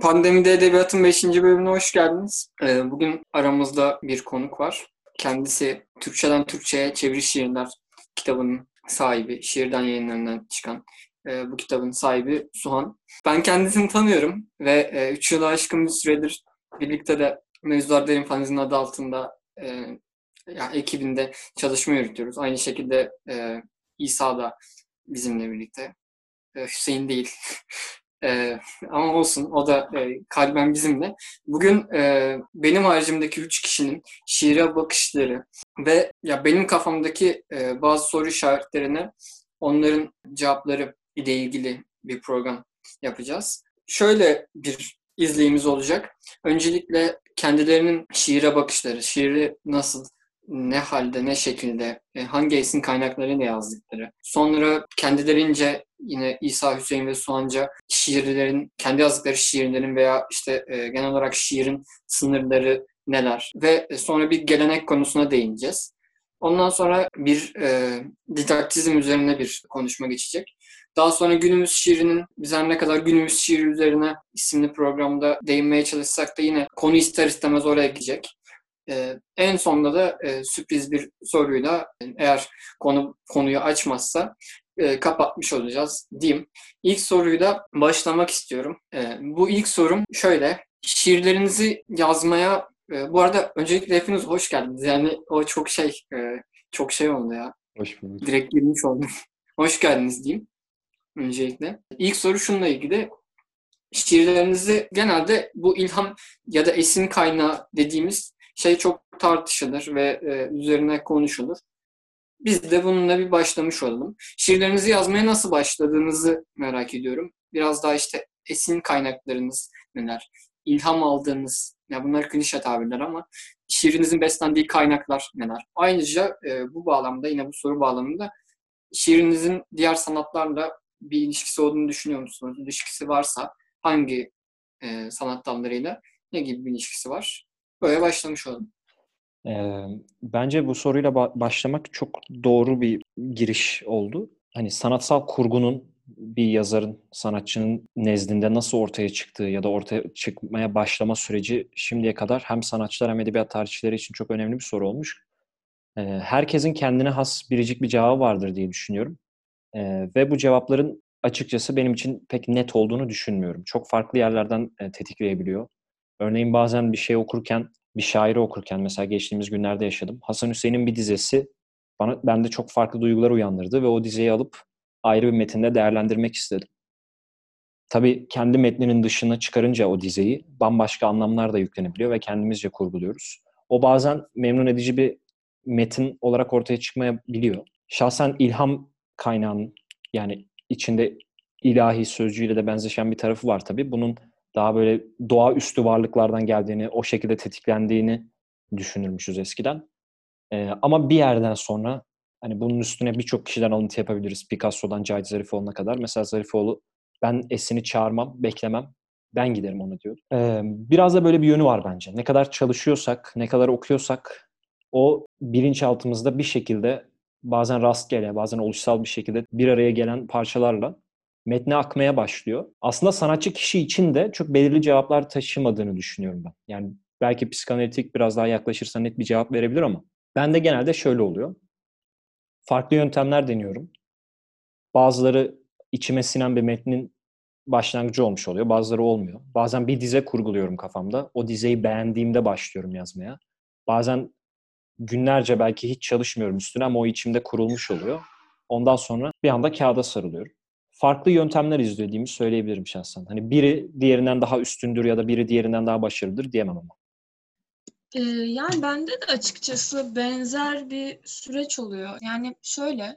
Pandemide Edebiyat'ın 5. bölümüne hoş geldiniz. Ee, bugün aramızda bir konuk var. Kendisi Türkçeden Türkçe'ye Çeviri Şiirler kitabının sahibi, şiirden yayınlarından çıkan e, bu kitabın sahibi Suhan. Ben kendisini tanıyorum ve 3 e, yılı aşkın bir süredir birlikte de Mevzular Derin Faniz'in adı altında e, yani ekibinde çalışma yürütüyoruz. Aynı şekilde e, İsa da bizimle birlikte. E, Hüseyin değil. E, ama olsun o da e, kalben bizimle. Bugün e, benim haricimdeki üç kişinin şiire bakışları ve ya benim kafamdaki e, bazı soru işaretlerine onların cevapları ile ilgili bir program yapacağız. Şöyle bir izleyimiz olacak. Öncelikle kendilerinin şiire bakışları, şiiri nasıl ne halde, ne şekilde, e, hangi esin kaynaklarıyla yazdıkları. Sonra kendilerince yine İsa Hüseyin ve Suanca şiirlerin, kendi yazdıkları şiirlerin veya işte e, genel olarak şiirin sınırları neler ve e, sonra bir gelenek konusuna değineceğiz. Ondan sonra bir e, didaktizm üzerine bir konuşma geçecek. Daha sonra günümüz şiirinin biz her ne kadar günümüz şiiri üzerine isimli programda değinmeye çalışsak da yine konu ister istemez oraya gidecek. Ee, en sonunda da e, sürpriz bir soruyla eğer konu konuyu açmazsa e, kapatmış olacağız diyeyim. İlk soruyla başlamak istiyorum. E, bu ilk sorum şöyle. Şiirlerinizi yazmaya e, bu arada öncelikle hepiniz hoş geldiniz. Yani o çok şey e, çok şey oldu ya. Hoş bulduk. Direkt girmiş oldum. hoş geldiniz diyeyim öncelikle. İlk soru şununla ilgili. Şiirlerinizi genelde bu ilham ya da esin kaynağı dediğimiz şey çok tartışılır ve e, üzerine konuşulur. Biz de bununla bir başlamış olalım. Şiirlerinizi yazmaya nasıl başladığınızı merak ediyorum. Biraz daha işte esin kaynaklarınız neler? İlham aldığınız, ya bunlar klişe tabirler ama şiirinizin beslendiği kaynaklar neler? Ayrıca e, bu bağlamda yine bu soru bağlamında şiirinizin diğer sanatlarla bir ilişkisi olduğunu düşünüyor musunuz? İlişkisi varsa hangi e, sanat dallarıyla ne gibi bir ilişkisi var? Böyle başlamış olalım. Ee, bence bu soruyla ba- başlamak çok doğru bir giriş oldu. Hani sanatsal kurgunun bir yazarın, sanatçının nezdinde nasıl ortaya çıktığı ya da ortaya çıkmaya başlama süreci şimdiye kadar hem sanatçılar hem edebiyat tarihçileri için çok önemli bir soru olmuş. Herkesin kendine has biricik bir cevabı vardır diye düşünüyorum. Ee, ve bu cevapların açıkçası benim için pek net olduğunu düşünmüyorum. Çok farklı yerlerden e, tetikleyebiliyor. Örneğin bazen bir şey okurken, bir şairi okurken mesela geçtiğimiz günlerde yaşadım. Hasan Hüseyin'in bir dizesi bana bende çok farklı duygular uyandırdı ve o dizeyi alıp ayrı bir metinde değerlendirmek istedim. Tabii kendi metninin dışına çıkarınca o dizeyi bambaşka anlamlar da yüklenebiliyor ve kendimizce kurguluyoruz. O bazen memnun edici bir metin olarak ortaya çıkmayabiliyor. Şahsen ilham kaynağının yani içinde ilahi sözcüğüyle de benzeşen bir tarafı var tabii. Bunun daha böyle doğaüstü varlıklardan geldiğini, o şekilde tetiklendiğini düşünürmüşüz eskiden. Ee, ama bir yerden sonra hani bunun üstüne birçok kişiden alıntı yapabiliriz. Picasso'dan Cahit Zarifoğlu'na kadar. Mesela Zarifoğlu ben esini çağırmam, beklemem. Ben giderim ona diyor. Ee, biraz da böyle bir yönü var bence. Ne kadar çalışıyorsak, ne kadar okuyorsak o bilinçaltımızda bir şekilde bazen rastgele, bazen oluşsal bir şekilde bir araya gelen parçalarla metne akmaya başlıyor. Aslında sanatçı kişi için de çok belirli cevaplar taşımadığını düşünüyorum ben. Yani belki psikanalitik biraz daha yaklaşırsa net bir cevap verebilir ama ben de genelde şöyle oluyor. Farklı yöntemler deniyorum. Bazıları içime sinen bir metnin başlangıcı olmuş oluyor. Bazıları olmuyor. Bazen bir dize kurguluyorum kafamda. O dizeyi beğendiğimde başlıyorum yazmaya. Bazen günlerce belki hiç çalışmıyorum üstüne ama o içimde kurulmuş oluyor. Ondan sonra bir anda kağıda sarılıyorum farklı yöntemler izlediğimi söyleyebilirim şahsen. Hani biri diğerinden daha üstündür ya da biri diğerinden daha başarılıdır diyemem ama. Ee, yani bende de açıkçası benzer bir süreç oluyor. Yani şöyle,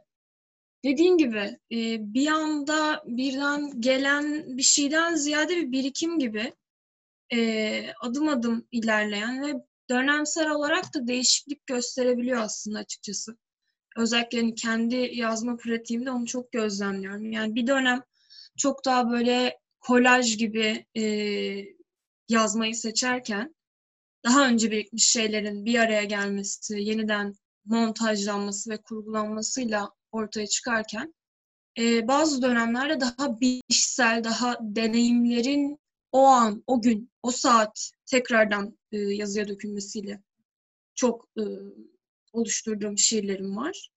dediğin gibi e, bir anda birden gelen bir şeyden ziyade bir birikim gibi e, adım adım ilerleyen ve dönemsel olarak da değişiklik gösterebiliyor aslında açıkçası. özellikle hani kendi yazma pratiğimde onu çok gözlemliyorum. Yani bir dönem çok daha böyle kolaj gibi e, yazmayı seçerken daha önce birikmiş şeylerin bir araya gelmesi, yeniden montajlanması ve kurgulanmasıyla ortaya çıkarken e, bazı dönemlerde daha bilişsel, daha deneyimlerin o an, o gün, o saat tekrardan e, yazıya dökülmesiyle çok e, oluşturduğum şiirlerim var.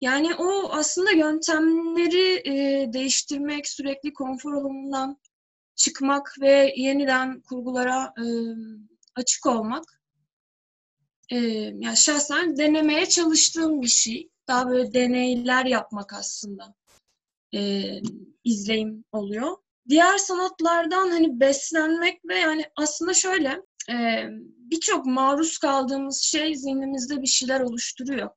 Yani o aslında yöntemleri e, değiştirmek, sürekli konfor alanından çıkmak ve yeniden kurgulara e, açık olmak. E, yani şahsen denemeye çalıştığım bir şey. Daha böyle deneyler yapmak aslında e, izleyim oluyor. Diğer sanatlardan hani beslenmek ve yani aslında şöyle e, birçok maruz kaldığımız şey zihnimizde bir şeyler oluşturuyor.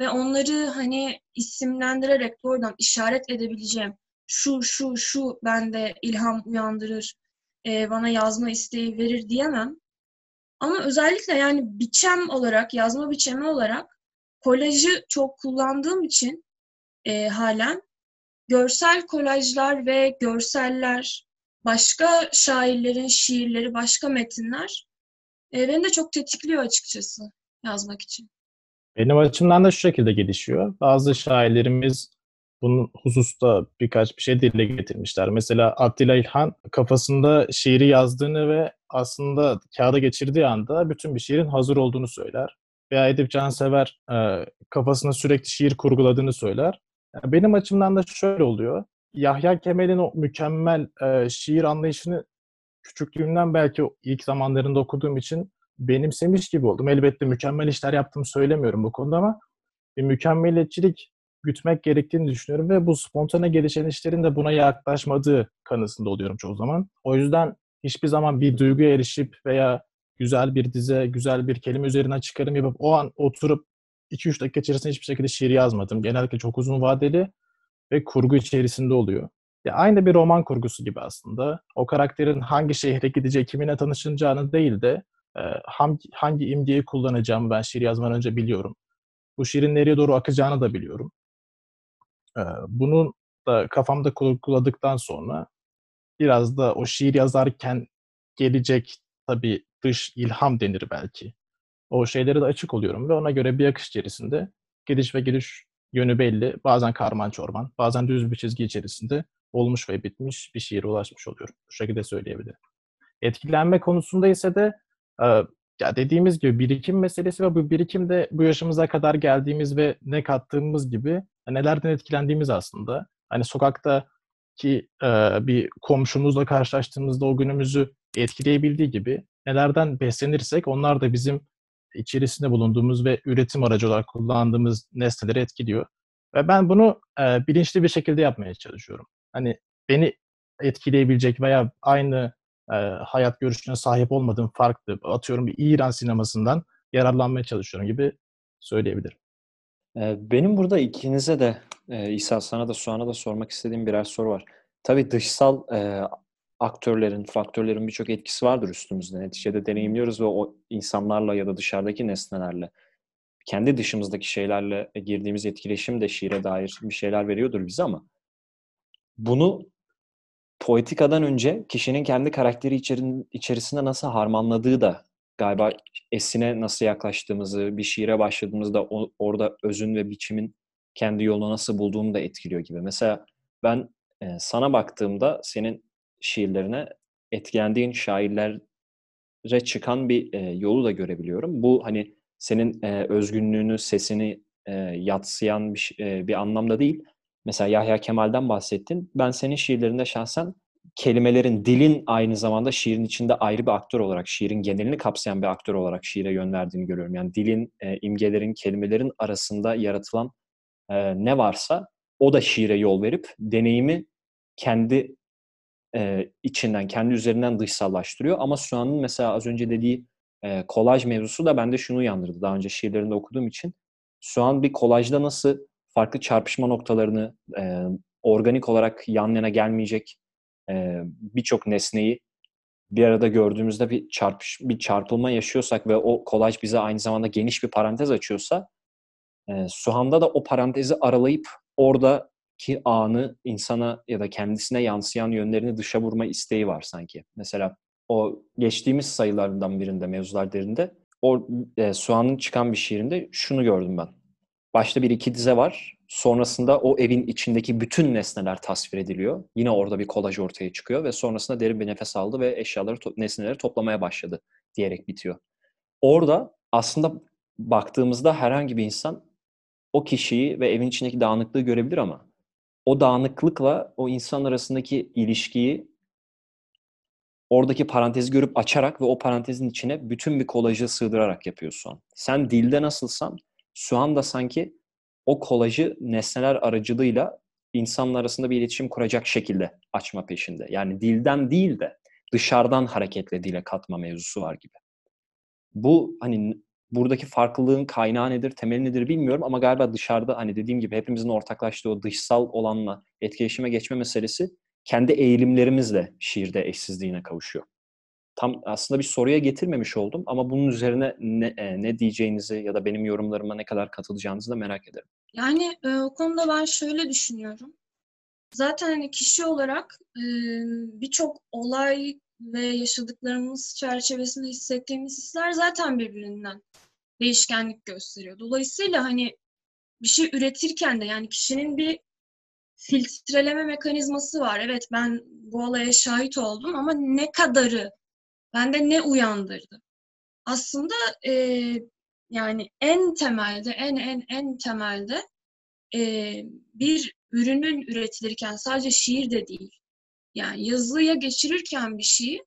Ve onları hani isimlendirerek doğrudan işaret edebileceğim. Şu, şu, şu bende ilham uyandırır, e, bana yazma isteği verir diyemem. Ama özellikle yani biçem olarak, yazma biçemi olarak kolajı çok kullandığım için e, halen görsel kolajlar ve görseller, başka şairlerin şiirleri, başka metinler e, beni de çok tetikliyor açıkçası yazmak için. Benim açımdan da şu şekilde gelişiyor. Bazı şairlerimiz bunun hususta birkaç bir şey dile getirmişler. Mesela Attila İlhan kafasında şiiri yazdığını ve aslında kağıda geçirdiği anda bütün bir şiirin hazır olduğunu söyler. Veya Edip Cansever e, kafasında sürekli şiir kurguladığını söyler. Benim açımdan da şöyle oluyor. Yahya Kemal'in o mükemmel e, şiir anlayışını küçüklüğümden belki ilk zamanlarında okuduğum için benimsemiş gibi oldum. Elbette mükemmel işler yaptım söylemiyorum bu konuda ama bir mükemmeliyetçilik gütmek gerektiğini düşünüyorum ve bu spontane gelişen işlerin de buna yaklaşmadığı kanısında oluyorum çoğu zaman. O yüzden hiçbir zaman bir duyguya erişip veya güzel bir dize, güzel bir kelime üzerine çıkarım yapıp o an oturup 2-3 dakika içerisinde hiçbir şekilde şiir yazmadım. Genellikle çok uzun vadeli ve kurgu içerisinde oluyor. Ya aynı bir roman kurgusu gibi aslında. O karakterin hangi şehre gideceği, kiminle tanışacağını değil de e, hangi, hangi imgeyi kullanacağımı ben şiir yazmadan önce biliyorum. Bu şiirin nereye doğru akacağını da biliyorum. E, bunun da kafamda kurguladıktan sonra biraz da o şiir yazarken gelecek tabii dış ilham denir belki. O şeylere de açık oluyorum ve ona göre bir akış içerisinde gidiş ve giriş yönü belli. Bazen karman çorman, bazen düz bir çizgi içerisinde olmuş ve bitmiş bir şiire ulaşmış oluyorum. Bu şekilde söyleyebilirim. Etkilenme konusunda ise de ya dediğimiz gibi birikim meselesi ve bu birikim de bu yaşımıza kadar geldiğimiz ve ne kattığımız gibi nelerden etkilendiğimiz aslında. Hani sokakta ki bir komşumuzla karşılaştığımızda o günümüzü etkileyebildiği gibi nelerden beslenirsek onlar da bizim içerisinde bulunduğumuz ve üretim aracı olarak kullandığımız nesneleri etkiliyor. Ve ben bunu e, bilinçli bir şekilde yapmaya çalışıyorum. Hani beni etkileyebilecek veya aynı e, hayat görüşüne sahip olmadığım farklı, atıyorum bir İran sinemasından yararlanmaya çalışıyorum gibi söyleyebilirim. Benim burada ikinize de İsa sana da Suan'a da sormak istediğim birer soru var. Tabii dışsal e, aktörlerin, faktörlerin birçok etkisi vardır üstümüzde. Neticede deneyimliyoruz ve o insanlarla ya da dışarıdaki nesnelerle, kendi dışımızdaki şeylerle girdiğimiz etkileşim de şiire dair bir şeyler veriyordur bize ama bunu poetikadan önce kişinin kendi karakteri içerin, içerisinde nasıl harmanladığı da galiba esine nasıl yaklaştığımızı, bir şiire başladığımızda o, orada özün ve biçimin kendi yolunu nasıl bulduğunu da etkiliyor gibi. Mesela ben e, sana baktığımda senin şiirlerine etkilendiğin şairlere çıkan bir e, yolu da görebiliyorum. Bu hani senin e, özgünlüğünü, sesini e, yatsıyan bir, e, bir anlamda değil. Mesela Yahya Kemal'den bahsettin. Ben senin şiirlerinde şahsen kelimelerin, dilin aynı zamanda şiirin içinde ayrı bir aktör olarak, şiirin genelini kapsayan bir aktör olarak şiire yön verdiğini görüyorum. Yani dilin, e, imgelerin, kelimelerin arasında yaratılan e, ne varsa o da şiire yol verip deneyimi kendi e, içinden, kendi üzerinden dışsallaştırıyor. Ama Suan'ın mesela az önce dediği e, kolaj mevzusu da bende şunu uyandırdı. Daha önce şiirlerinde okuduğum için. Suan bir kolajda nasıl farklı çarpışma noktalarını e, organik olarak yan yana gelmeyecek e, birçok nesneyi bir arada gördüğümüzde bir çarpış bir çarpılma yaşıyorsak ve o kolaj bize aynı zamanda geniş bir parantez açıyorsa E, Suhan'da da o parantezi aralayıp oradaki anı insana ya da kendisine yansıyan yönlerini dışa vurma isteği var sanki. Mesela o geçtiğimiz sayılarından birinde Mevzular Derinde o e, Suhan'ın çıkan bir şiirinde şunu gördüm ben. Başta bir iki dize var. Sonrasında o evin içindeki bütün nesneler tasvir ediliyor. Yine orada bir kolaj ortaya çıkıyor ve sonrasında derin bir nefes aldı ve eşyaları, nesneleri toplamaya başladı diyerek bitiyor. Orada aslında baktığımızda herhangi bir insan o kişiyi ve evin içindeki dağınıklığı görebilir ama o dağınıklıkla o insan arasındaki ilişkiyi oradaki parantezi görüp açarak ve o parantezin içine bütün bir kolajı sığdırarak yapıyorsun. Sen dilde nasılsan şu anda sanki o kolajı nesneler aracılığıyla insanlar arasında bir iletişim kuracak şekilde açma peşinde. Yani dilden değil de dışarıdan hareketle dile katma mevzusu var gibi. Bu hani buradaki farklılığın kaynağı nedir, temeli nedir bilmiyorum ama galiba dışarıda hani dediğim gibi hepimizin ortaklaştığı o dışsal olanla etkileşime geçme meselesi kendi eğilimlerimizle şiirde eşsizliğine kavuşuyor. Tam aslında bir soruya getirmemiş oldum ama bunun üzerine ne, e, ne diyeceğinizi ya da benim yorumlarıma ne kadar katılacağınızı da merak ederim. Yani e, o konuda ben şöyle düşünüyorum. Zaten hani kişi olarak e, birçok olay ve yaşadıklarımız çerçevesinde hissettiğimiz hisler zaten birbirinden değişkenlik gösteriyor. Dolayısıyla hani bir şey üretirken de yani kişinin bir filtreleme mekanizması var. Evet ben bu olaya şahit oldum ama ne kadarı bende ne uyandırdı? Aslında e, yani en temelde en en en temelde e, bir ürünün üretilirken sadece şiir de değil. Yani yazıya geçirirken bir şeyi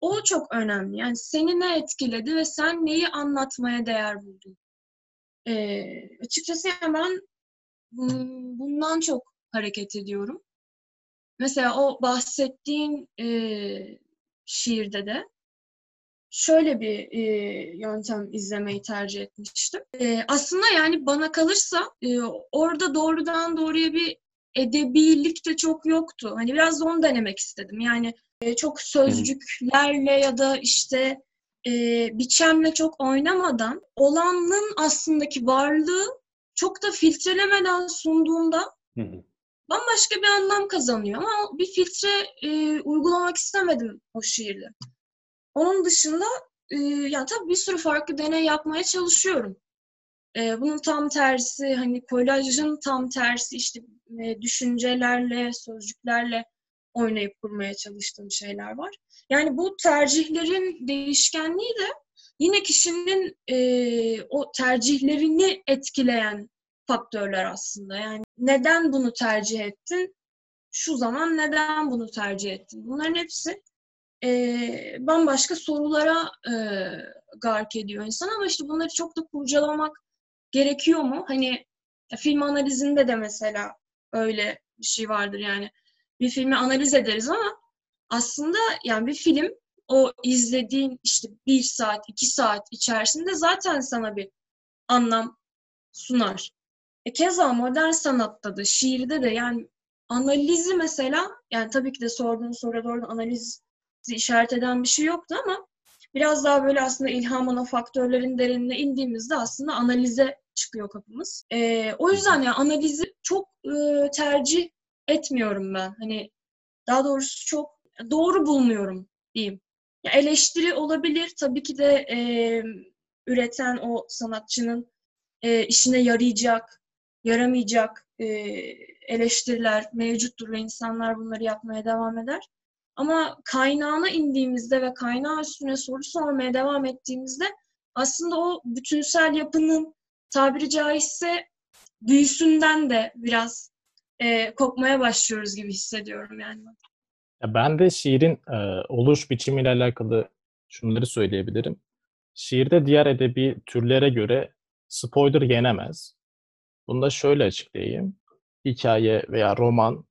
o çok önemli. Yani seni ne etkiledi ve sen neyi anlatmaya değer buldun? E, açıkçası yani ben bundan çok hareket ediyorum. Mesela o bahsettiğin e, şiirde de şöyle bir e, yöntem izlemeyi tercih etmiştim. E, aslında yani bana kalırsa e, orada doğrudan doğruya bir edebilik de çok yoktu. Hani biraz da onu denemek istedim. Yani e, çok sözcüklerle ya da işte e, biçemle çok oynamadan olanın aslındaki varlığı çok da filtrelemeden sunduğumda bambaşka bir anlam kazanıyor. Ama bir filtre e, uygulamak istemedim o şiirde. Onun dışında e, ya tabii bir sürü farklı deney yapmaya çalışıyorum. E, bunun tam tersi hani kolajın tam tersi işte e, düşüncelerle, sözcüklerle oynayıp kurmaya çalıştığım şeyler var. Yani bu tercihlerin değişkenliği de yine kişinin e, o tercihlerini etkileyen faktörler aslında. Yani neden bunu tercih ettin? Şu zaman neden bunu tercih ettin? Bunların hepsi e, bambaşka sorulara e, gark ediyor insan ama işte bunları çok da kurcalamak gerekiyor mu? Hani film analizinde de mesela öyle bir şey vardır yani. Bir filmi analiz ederiz ama aslında yani bir film o izlediğin işte bir saat, iki saat içerisinde zaten sana bir anlam sunar. E keza modern sanatta da, şiirde de yani analizi mesela, yani tabii ki de sorduğun soruya doğru analizi işaret eden bir şey yoktu ama biraz daha böyle aslında ilham ana faktörlerin derinine indiğimizde aslında analize çıkıyor kapımız. E, o yüzden yani analizi çok e, tercih etmiyorum ben. Hani daha doğrusu çok doğru bulmuyorum diyeyim. Ya eleştiri olabilir tabii ki de e, üreten o sanatçının e, işine yarayacak, yaramayacak e, eleştiriler mevcuttur ve insanlar bunları yapmaya devam eder. Ama kaynağına indiğimizde ve kaynağı üstüne soru sormaya devam ettiğimizde aslında o bütünsel yapının tabiri caizse büyüsünden de biraz e, kopmaya başlıyoruz gibi hissediyorum yani. Ya ben de şiirin e, oluş biçimiyle alakalı şunları söyleyebilirim. Şiirde diğer edebi türlere göre spoiler yenemez. Bunu da şöyle açıklayayım. Hikaye veya roman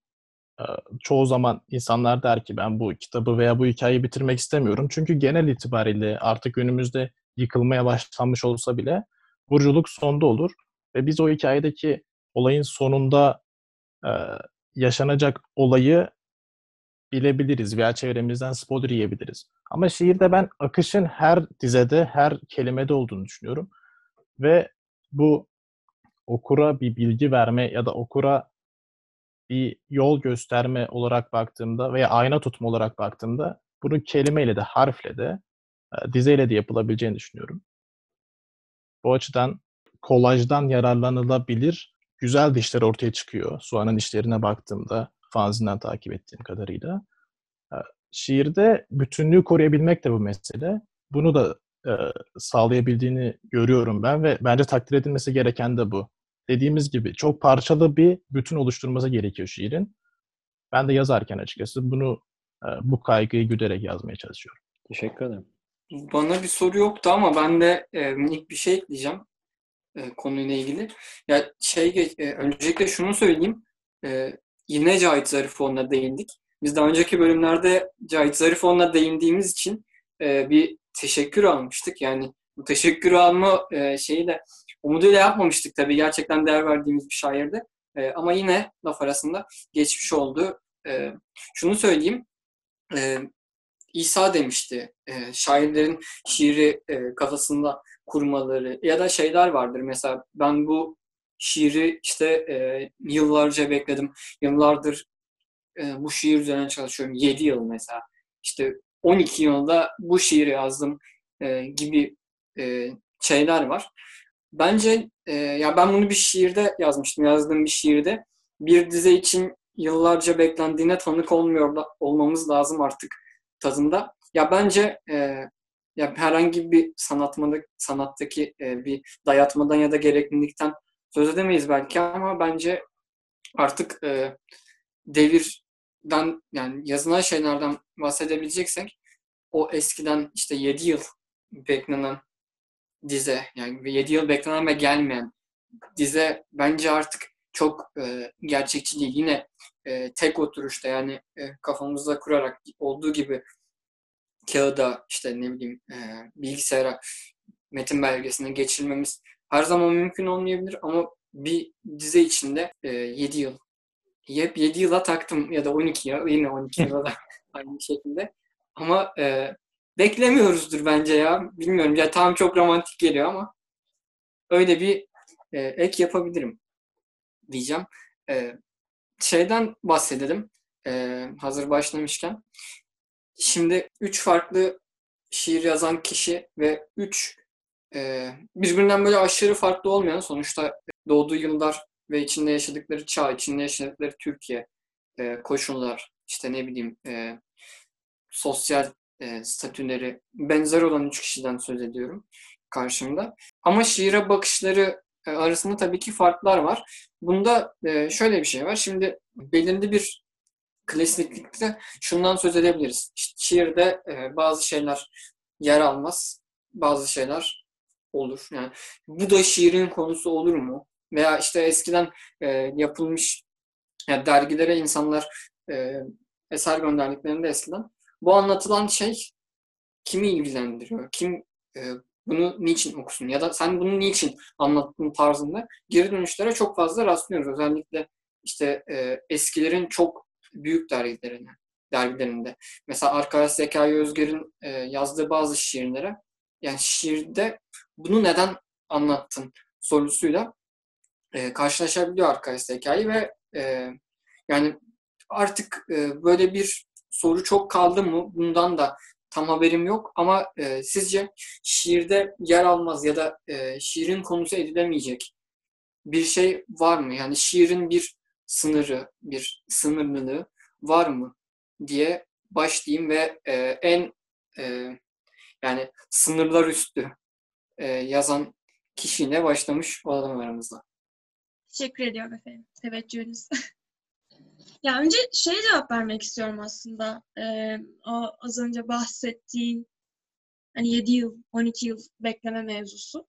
çoğu zaman insanlar der ki ben bu kitabı veya bu hikayeyi bitirmek istemiyorum. Çünkü genel itibariyle artık günümüzde yıkılmaya başlanmış olsa bile vuruculuk sonda olur. Ve biz o hikayedeki olayın sonunda e, yaşanacak olayı bilebiliriz veya çevremizden spoiler yiyebiliriz. Ama şiirde ben akışın her dizede, her kelimede olduğunu düşünüyorum. Ve bu okura bir bilgi verme ya da okura bir yol gösterme olarak baktığımda veya ayna tutma olarak baktığımda bunun kelimeyle de harfle de e, dizeyle de yapılabileceğini düşünüyorum. Bu açıdan kolajdan yararlanılabilir güzel dişler ortaya çıkıyor. Suan'ın işlerine baktığımda fanzinden takip ettiğim kadarıyla. E, şiirde bütünlüğü koruyabilmek de bu mesele. Bunu da e, sağlayabildiğini görüyorum ben ve bence takdir edilmesi gereken de bu. Dediğimiz gibi çok parçalı bir bütün oluşturması gerekiyor şiirin. Ben de yazarken açıkçası bunu e, bu kaygıyı güderek yazmaya çalışıyorum. Teşekkür ederim. Bana bir soru yoktu ama ben de e, minik bir şey ekleyeceğim e, konuyla ilgili. Ya şey e, öncelikle şunu söyleyeyim. E, yine Cahit Zarifoğlu'na değindik. Biz daha önceki bölümlerde Cahit Zarifoğlu'na değindiğimiz için e, bir teşekkür almıştık. Yani bu teşekkür alma e, şeyi de umuduyla yapmamıştık tabii. Gerçekten değer verdiğimiz bir şairdi. E, ama yine laf arasında geçmiş oldu. E, şunu söyleyeyim. E, İsa demişti. E, şairlerin şiiri e, kafasında kurmaları ya da şeyler vardır. Mesela ben bu şiiri işte e, yıllarca bekledim. Yıllardır e, bu şiir üzerine çalışıyorum. 7 yıl mesela. İşte 12 yılda bu şiiri yazdım e, gibi e, şeyler var. Bence e, ya ben bunu bir şiirde yazmıştım. Yazdığım bir şiirde bir dize için yıllarca beklendiğine tanık olmuyor olmamız lazım artık tadında. Ya bence e, ya herhangi bir sanatmada, sanattaki e, bir dayatmadan ya da gereklilikten söz edemeyiz belki ama bence artık e, devirden yani yazılan şeylerden bahsedebileceksek o eskiden işte 7 yıl beklenen dize yani 7 yıl beklenen ve gelmeyen dize bence artık çok e, gerçekçi değil. Yine e, tek oturuşta yani e, kafamızda kurarak olduğu gibi kağıda işte ne bileyim e, bilgisayara metin belgesine geçirmemiz her zaman mümkün olmayabilir ama bir dize içinde e, 7 yıl hep 7 yıla taktım ya da 12 yıl yine 12 yıla da aynı şekilde ama e, beklemiyoruzdur bence ya bilmiyorum ya tam çok romantik geliyor ama öyle bir e, ek yapabilirim diyeceğim. E, şeyden bahsedelim e, hazır başlamışken. Şimdi üç farklı şiir yazan kişi ve üç e, birbirinden böyle aşırı farklı olmayan sonuçta doğduğu yıllar ve içinde yaşadıkları çağ, içinde yaşadıkları Türkiye e, koşullar, işte ne bileyim e, sosyal e, statüleri benzer olan üç kişiden söz ediyorum karşımda. Ama şiire bakışları e, arasında tabii ki farklar var. Bunda e, şöyle bir şey var. Şimdi belirli bir klasiklikte şundan söz edebiliriz. Şiirde e, bazı şeyler yer almaz, bazı şeyler olur. Yani bu da şiirin konusu olur mu? Veya işte eskiden e, yapılmış yani dergilere insanlar e, eser gönderdiklerinde eskiden bu anlatılan şey kimi ilgilendiriyor? Kim e, bunu niçin okusun? Ya da sen bunu niçin anlattığın tarzında geri dönüşlere çok fazla rastlıyoruz. Özellikle işte e, eskilerin çok büyük dergilerine, dergilerinde. Mesela arkadaş Zekai Özgür'ün e, yazdığı bazı şiirlere yani şiirde bunu neden anlattın sorusuyla e, karşılaşabiliyor arkadaş Zekai ve e, yani artık e, böyle bir soru çok kaldı mı bundan da tam haberim yok ama e, sizce şiirde yer almaz ya da e, şiirin konusu edilemeyecek bir şey var mı? Yani şiirin bir sınırı, bir sınırlılığı var mı diye başlayayım ve e, en e, yani sınırlar üstü e, yazan kişiyle başlamış olalım aramızda. Teşekkür ediyorum efendim. Teveccühünüz. ya önce şey cevap vermek istiyorum aslında. Ee, o az önce bahsettiğin hani 7 yıl, 12 yıl bekleme mevzusu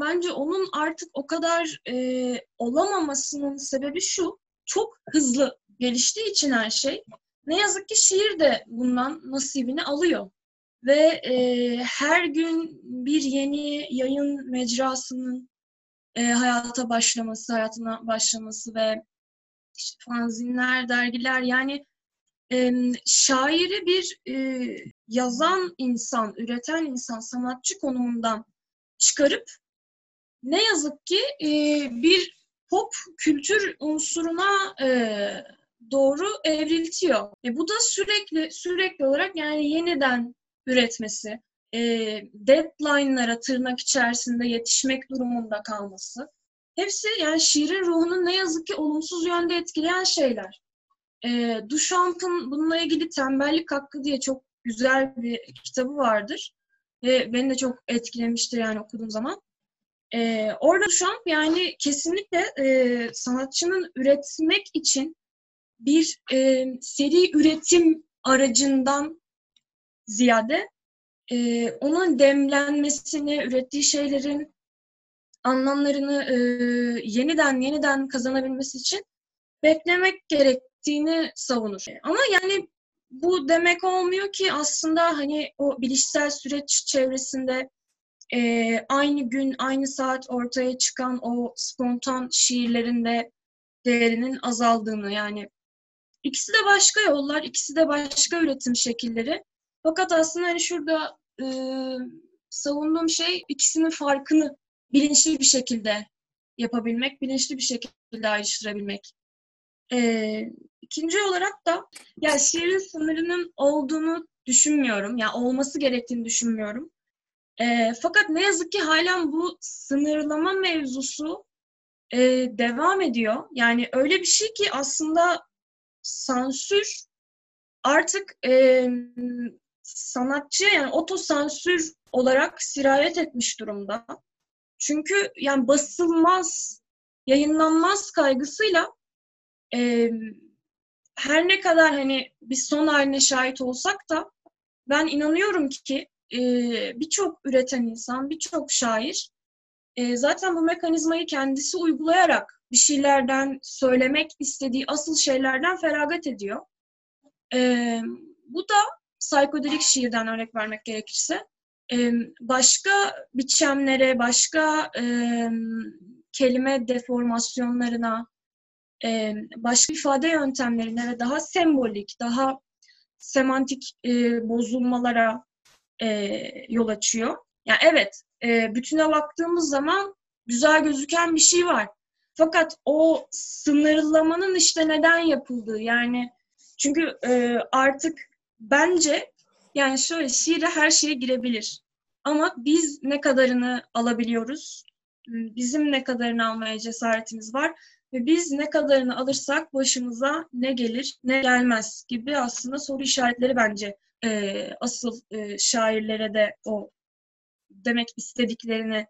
bence onun artık o kadar e, olamamasının sebebi şu. Çok hızlı geliştiği için her şey. Ne yazık ki şiir de bundan nasibini alıyor. Ve e, her gün bir yeni yayın mecrasının e, hayata başlaması, hayatına başlaması ve işte fanzinler, dergiler yani e, şairi bir e, yazan insan, üreten insan, sanatçı konumundan çıkarıp ne yazık ki e, bir pop kültür unsuruna e, doğru evriltiyor. E, bu da sürekli sürekli olarak yani yeniden üretmesi, e, deadline'lara tırnak içerisinde yetişmek durumunda kalması. Hepsi yani şiirin ruhunu ne yazık ki olumsuz yönde etkileyen şeyler. E, Duchamp'ın bununla ilgili Tembellik Hakkı diye çok güzel bir kitabı vardır. Ve beni de çok etkilemiştir yani okuduğum zaman. E, orada Duchamp yani kesinlikle e, sanatçının üretmek için bir e, seri üretim aracından ziyade e, onun demlenmesini, ürettiği şeylerin anlamlarını e, yeniden yeniden kazanabilmesi için beklemek gerektiğini savunur. Ama yani bu demek olmuyor ki aslında hani o bilişsel süreç çevresinde e, aynı gün, aynı saat ortaya çıkan o spontan şiirlerinde değerinin azaldığını yani ikisi de başka yollar, ikisi de başka üretim şekilleri. Fakat aslında hani şurada e, savunduğum şey ikisinin farkını bilinçli bir şekilde yapabilmek, bilinçli bir şekilde ayrıştırabilmek. E, ikinci olarak da ya şiirin sınırının olduğunu düşünmüyorum. Ya yani olması gerektiğini düşünmüyorum. E, fakat ne yazık ki halen bu sınırlama mevzusu e, devam ediyor. Yani öyle bir şey ki aslında sansür artık e, sanatçıya yani otosansür olarak sirayet etmiş durumda. Çünkü yani basılmaz, yayınlanmaz kaygısıyla e, her ne kadar hani bir son haline şahit olsak da ben inanıyorum ki e, birçok üreten insan, birçok şair e, zaten bu mekanizmayı kendisi uygulayarak bir şeylerden söylemek istediği asıl şeylerden feragat ediyor. E, bu da psikodelik şiirden örnek vermek gerekirse başka biçemlere, başka kelime deformasyonlarına, başka ifade yöntemlerine ve daha sembolik, daha semantik e, bozulmalara e, yol açıyor. Yani evet, e, bütüne baktığımız zaman güzel gözüken bir şey var. Fakat o sınırlamanın işte neden yapıldığı yani çünkü artık bence yani şöyle şiire her şeye girebilir. Ama biz ne kadarını alabiliyoruz? Bizim ne kadarını almaya cesaretimiz var? Ve biz ne kadarını alırsak başımıza ne gelir ne gelmez gibi aslında soru işaretleri bence e, asıl e, şairlere de o demek istediklerini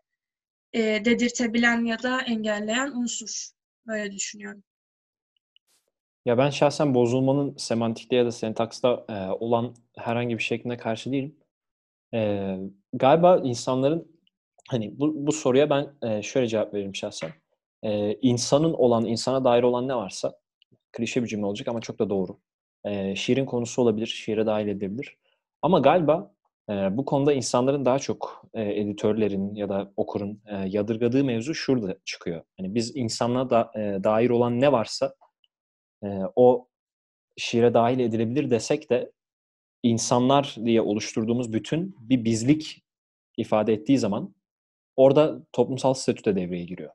e, dedirtebilen ya da engelleyen unsur. Böyle düşünüyorum. Ya ben şahsen bozulmanın semantikte ya da sentaksta e, olan herhangi bir şekline karşı değilim. E, galiba insanların hani bu, bu soruya ben e, şöyle cevap veririm şahsen. E, insanın olan, insana dair olan ne varsa klişe bir cümle olacak ama çok da doğru. E, şiirin konusu olabilir, şiire dahil edilebilir. Ama galiba e, bu konuda insanların daha çok e, editörlerin ya da okurun e, yadırgadığı mevzu şurada çıkıyor. Hani biz insanlığa da, e, dair olan ne varsa e, o şiire dahil edilebilir desek de insanlar diye oluşturduğumuz bütün bir bizlik ifade ettiği zaman orada toplumsal statü de devreye giriyor.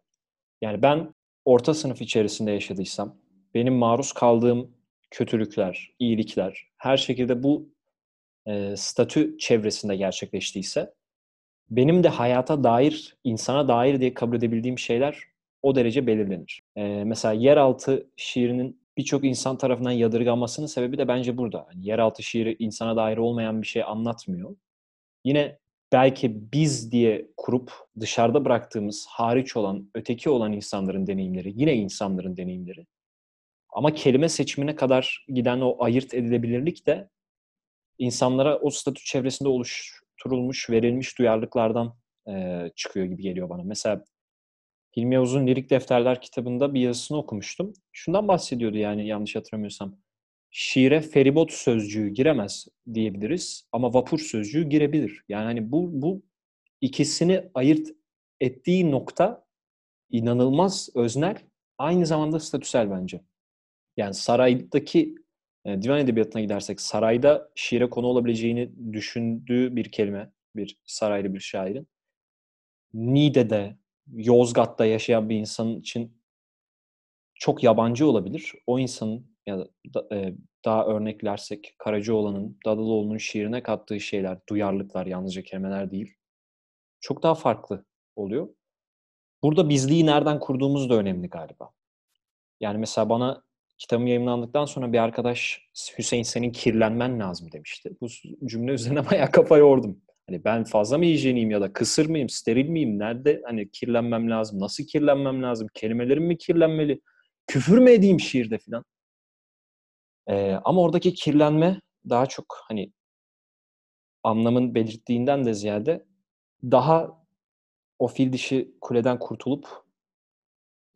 Yani ben orta sınıf içerisinde yaşadıysam, benim maruz kaldığım kötülükler, iyilikler, her şekilde bu e, statü çevresinde gerçekleştiyse, benim de hayata dair, insana dair diye kabul edebildiğim şeyler o derece belirlenir. E, mesela yeraltı şiirinin birçok insan tarafından yadırganmasının sebebi de bence burada. Yani yeraltı şiiri insana dair olmayan bir şey anlatmıyor. Yine belki biz diye kurup dışarıda bıraktığımız hariç olan, öteki olan insanların deneyimleri, yine insanların deneyimleri. Ama kelime seçimine kadar giden o ayırt edilebilirlik de insanlara o statü çevresinde oluşturulmuş, verilmiş duyarlılıklardan çıkıyor gibi geliyor bana. Mesela Hilmi Yavuz'un Lirik Defterler kitabında bir yazısını okumuştum. Şundan bahsediyordu yani yanlış hatırlamıyorsam. Şiire feribot sözcüğü giremez diyebiliriz ama vapur sözcüğü girebilir. Yani hani bu, bu ikisini ayırt ettiği nokta inanılmaz öznel, aynı zamanda statüsel bence. Yani saraydaki e, divan edebiyatına gidersek sarayda şiire konu olabileceğini düşündüğü bir kelime, bir saraylı bir şairin. Nide'de, Yozgat'ta yaşayan bir insan için çok yabancı olabilir. O insanın ya da e, daha örneklersek Karacaoğlan'ın, Dadıloğlu'nun şiirine kattığı şeyler, duyarlılıklar, yalnızca kelimeler değil. Çok daha farklı oluyor. Burada bizliği nereden kurduğumuz da önemli galiba. Yani mesela bana kitabım yayınlandıktan sonra bir arkadaş Hüseyin senin kirlenmen lazım demişti. Bu cümle üzerine bayağı kafa yordum. Hani ben fazla mı hijyeniyim ya da kısır mıyım, steril miyim? Nerede hani kirlenmem lazım? Nasıl kirlenmem lazım? Kelimelerim mi kirlenmeli? Küfür mü edeyim şiirde filan? Ee, ama oradaki kirlenme daha çok hani anlamın belirttiğinden de ziyade daha o fil dişi kuleden kurtulup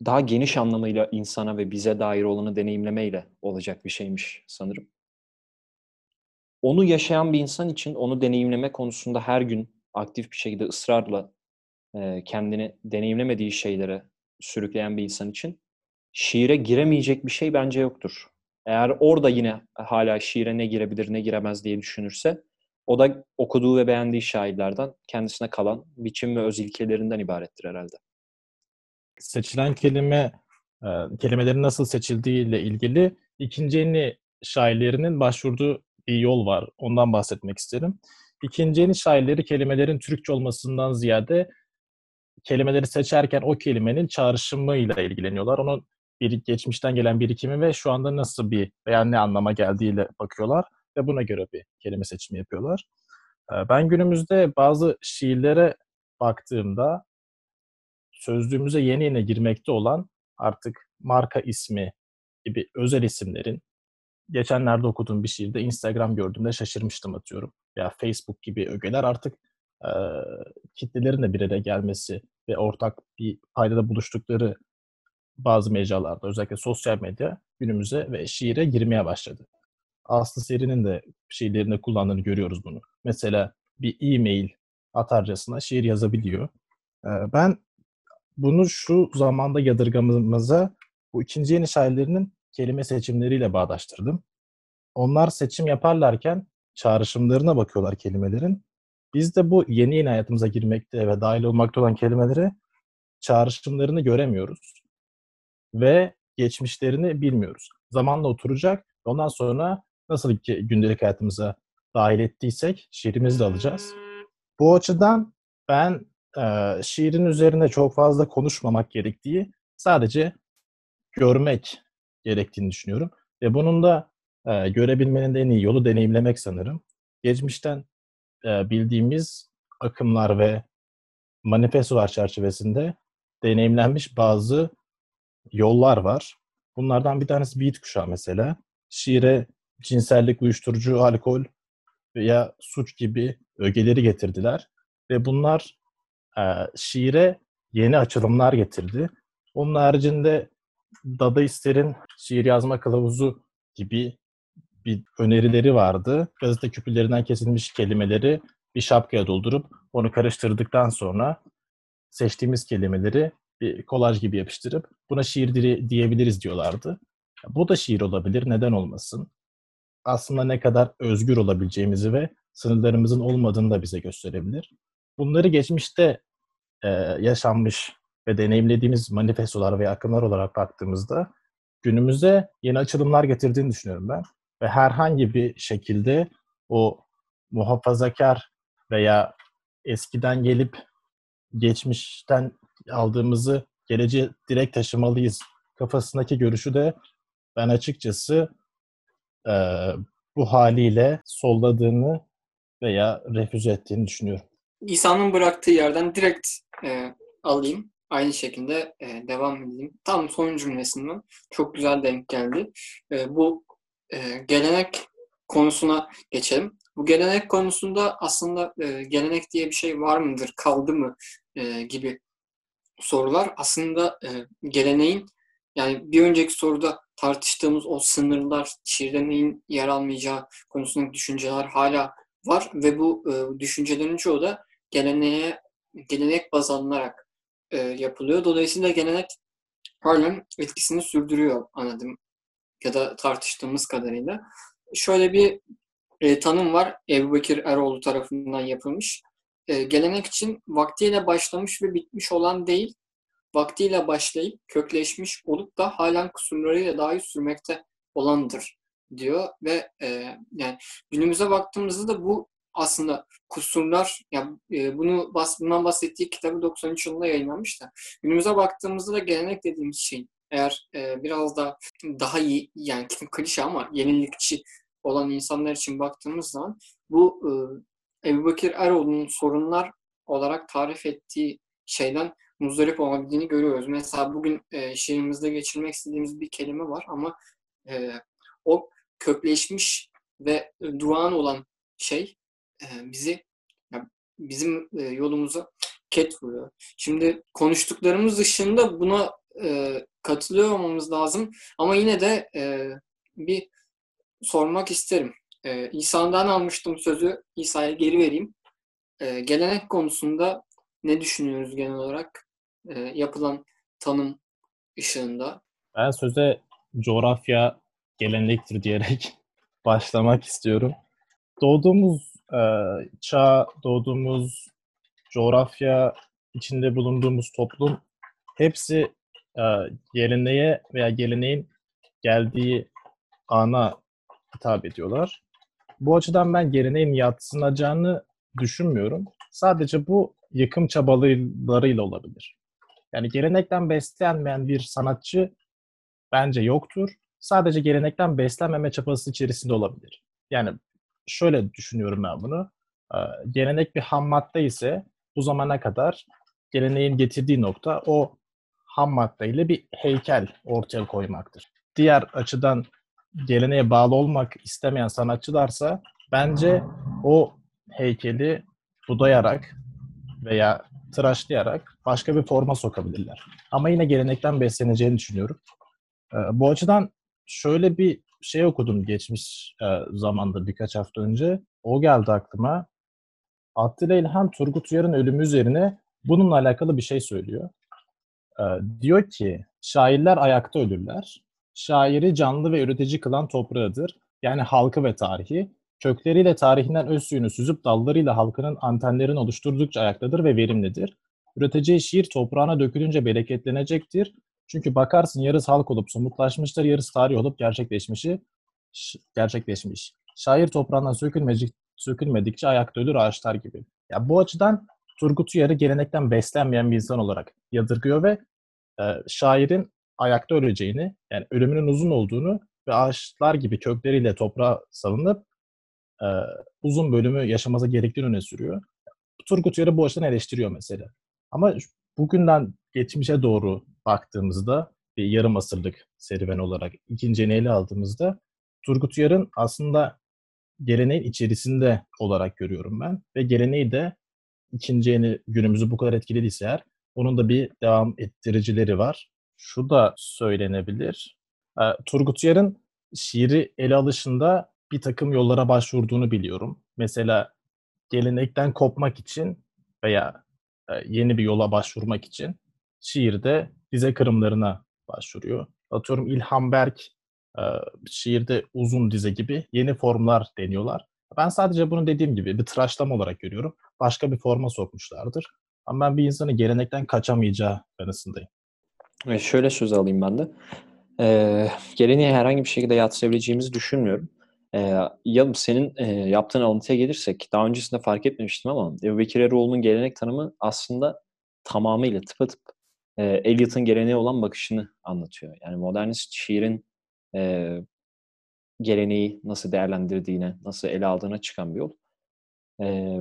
daha geniş anlamıyla insana ve bize dair olanı deneyimlemeyle olacak bir şeymiş sanırım. Onu yaşayan bir insan için onu deneyimleme konusunda her gün aktif bir şekilde ısrarla e, kendini deneyimlemediği şeylere sürükleyen bir insan için şiire giremeyecek bir şey bence yoktur. Eğer orada yine hala şiire ne girebilir ne giremez diye düşünürse o da okuduğu ve beğendiği şairlerden kendisine kalan biçim ve öz ilkelerinden ibarettir herhalde. Seçilen kelime, kelimelerin nasıl seçildiği ile ilgili ikinci yeni şairlerinin başvurduğu bir yol var. Ondan bahsetmek isterim. İkinci yeni şairleri kelimelerin Türkçe olmasından ziyade kelimeleri seçerken o kelimenin çağrışımıyla ilgileniyorlar. Onun bir geçmişten gelen birikimi ve şu anda nasıl bir veya ne anlama geldiğiyle bakıyorlar ve buna göre bir kelime seçimi yapıyorlar. Ee, ben günümüzde bazı şiirlere baktığımda sözlüğümüze yeni yeni girmekte olan artık marka ismi gibi özel isimlerin geçenlerde okuduğum bir şiirde Instagram gördüğümde şaşırmıştım atıyorum. Ya Facebook gibi ögeler artık e, kitlelerin de bir araya gelmesi ve ortak bir paydada buluştukları bazı mecralarda özellikle sosyal medya günümüze ve şiire girmeye başladı. Aslı Seri'nin de şiirlerinde kullandığını görüyoruz bunu. Mesela bir e-mail atarcasına şiir yazabiliyor. Ben bunu şu zamanda yadırgamamıza bu ikinci yeni şairlerinin kelime seçimleriyle bağdaştırdım. Onlar seçim yaparlarken çağrışımlarına bakıyorlar kelimelerin. Biz de bu yeni yeni hayatımıza girmekte ve dahil olmakta olan kelimeleri çağrışımlarını göremiyoruz. Ve geçmişlerini bilmiyoruz. Zamanla oturacak. Ondan sonra nasıl ki gündelik hayatımıza dahil ettiysek şiirimizi de alacağız. Bu açıdan ben e, şiirin üzerine çok fazla konuşmamak gerektiği, sadece görmek gerektiğini düşünüyorum. Ve bunun da e, görebilmenin de en iyi yolu deneyimlemek sanırım. Geçmişten e, bildiğimiz akımlar ve manifestolar çerçevesinde deneyimlenmiş bazı yollar var. Bunlardan bir tanesi beat kuşağı mesela. Şiire cinsellik, uyuşturucu, alkol veya suç gibi ögeleri getirdiler. Ve bunlar e, şiire yeni açılımlar getirdi. Onun haricinde Dadaistlerin şiir yazma kılavuzu gibi bir önerileri vardı. Gazete küpürlerinden kesilmiş kelimeleri bir şapkaya doldurup onu karıştırdıktan sonra seçtiğimiz kelimeleri bir kolaj gibi yapıştırıp buna şiir diyebiliriz diyorlardı. Bu da şiir olabilir, neden olmasın? Aslında ne kadar özgür olabileceğimizi ve sınırlarımızın olmadığını da bize gösterebilir. Bunları geçmişte e, yaşanmış ve deneyimlediğimiz manifestolar ve akımlar olarak baktığımızda günümüze yeni açılımlar getirdiğini düşünüyorum ben. Ve herhangi bir şekilde o muhafazakar veya eskiden gelip geçmişten aldığımızı geleceğe direkt taşımalıyız kafasındaki görüşü de ben açıkçası e, bu haliyle solladığını veya refüze ettiğini düşünüyorum. İsa'nın bıraktığı yerden direkt e, alayım. Aynı şekilde e, devam edeyim. Tam son cümlesinden çok güzel denk geldi. E, bu e, gelenek konusuna geçelim. Bu gelenek konusunda aslında e, gelenek diye bir şey var mıdır, kaldı mı e, gibi sorular aslında e, geleneğin yani bir önceki soruda tartıştığımız o sınırlar, şiirde neyin yer almayacağı konusundaki düşünceler hala var ve bu e, düşüncelerin çoğu da geleneğe gelenek baz alınarak e, yapılıyor. Dolayısıyla gelenek halen etkisini sürdürüyor anladım ya da tartıştığımız kadarıyla. Şöyle bir e, tanım var. Ebu Bekir Eroğlu tarafından yapılmış. e, gelenek için vaktiyle başlamış ve bitmiş olan değil, vaktiyle başlayıp kökleşmiş olup da halen kusurlarıyla dahi sürmekte olandır diyor ve e, yani günümüze baktığımızda da bu aslında kusurlar ya e, bunu bundan bahsettiği kitabı 93 yılında yayınlanmış da günümüze baktığımızda da gelenek dediğimiz şey eğer e, biraz da daha iyi yani klişe ama yenilikçi olan insanlar için baktığımız zaman bu e, Ebu Bakir Eroğlu'nun sorunlar olarak tarif ettiği şeyden muzdarip olabildiğini görüyoruz. Mesela bugün e, şiirimizde geçirmek istediğimiz bir kelime var ama e, o kökleşmiş ve duran olan şey e, bizi yani bizim e, yolumuza ket vuruyor. Şimdi konuştuklarımız dışında buna e, katılıyor olmamız lazım ama yine de e, bir sormak isterim. E, İsa'dan almıştım sözü. İsa'ya geri vereyim. E, gelenek konusunda ne düşünüyoruz genel olarak e, yapılan tanım ışığında? Ben söze coğrafya gelenektir diyerek başlamak istiyorum. Doğduğumuz e, çağ, doğduğumuz coğrafya, içinde bulunduğumuz toplum hepsi e, geleneğe veya geleneğin geldiği ana hitap ediyorlar. Bu açıdan ben geleneğin yatsınacağını düşünmüyorum. Sadece bu yıkım çabalarıyla olabilir. Yani gelenekten beslenmeyen bir sanatçı bence yoktur. Sadece gelenekten beslenmeme çabası içerisinde olabilir. Yani şöyle düşünüyorum ben bunu. Ee, gelenek bir ham madde ise bu zamana kadar geleneğin getirdiği nokta o ham maddeyle bir heykel ortaya koymaktır. Diğer açıdan geleneğe bağlı olmak istemeyen sanatçılarsa bence o heykeli budayarak veya tıraşlayarak başka bir forma sokabilirler. Ama yine gelenekten besleneceğini düşünüyorum. Ee, bu açıdan şöyle bir şey okudum geçmiş e, zamanda birkaç hafta önce. O geldi aklıma. Attila İlhan Turgut Uyar'ın ölümü üzerine bununla alakalı bir şey söylüyor. Ee, diyor ki şairler ayakta ölürler. Şairi canlı ve üretici kılan toprağıdır. Yani halkı ve tarihi. Kökleriyle tarihinden öz suyunu süzüp dallarıyla halkının antenlerini oluşturdukça ayaktadır ve verimlidir. Üreteceği şiir toprağına dökülünce bereketlenecektir. Çünkü bakarsın yarısı halk olup somutlaşmıştır, yarısı tarih olup gerçekleşmişi gerçekleşmiş. Şair toprağından sökülmecik, sökülmedikçe ayakta ölür ağaçlar gibi. Ya bu açıdan Turgut Uyar'ı gelenekten beslenmeyen bir insan olarak yadırgıyor ve e, şairin ayakta öleceğini, yani ölümünün uzun olduğunu ve ağaçlar gibi kökleriyle toprağa salınıp e, uzun bölümü yaşaması gerektiğini öne sürüyor. Turgut Uyar'ı bu açıdan eleştiriyor mesela. Ama bugünden geçmişe doğru baktığımızda bir yarım asırlık serüven olarak ikinci ele aldığımızda Turgut Uyar'ın aslında geleneğin içerisinde olarak görüyorum ben. Ve geleneği de ikinci yeni günümüzü bu kadar etkilediyse eğer onun da bir devam ettiricileri var. Şu da söylenebilir. E, Turgut Uyar'ın şiiri ele alışında bir takım yollara başvurduğunu biliyorum. Mesela gelenekten kopmak için veya yeni bir yola başvurmak için şiirde dize kırımlarına başvuruyor. Atıyorum İlhan Berk e, şiirde uzun dize gibi yeni formlar deniyorlar. Ben sadece bunu dediğim gibi bir tıraşlama olarak görüyorum. Başka bir forma sokmuşlardır. Ama ben bir insanın gelenekten kaçamayacağı kanısındayım. Evet, şöyle söz alayım ben de. Ee, geleneği herhangi bir şekilde yatsıyabileceğimizi düşünmüyorum. Ee, ya senin e, yaptığın alıntıya gelirsek, daha öncesinde fark etmemiştim ama Ebu Bekir Eroğlu'nun gelenek tanımı aslında tamamıyla tıpatıp e, Eliot'ın geleneğe olan bakışını anlatıyor. Yani modernist şiirin e, geleneği nasıl değerlendirdiğine, nasıl ele aldığına çıkan bir yol. E,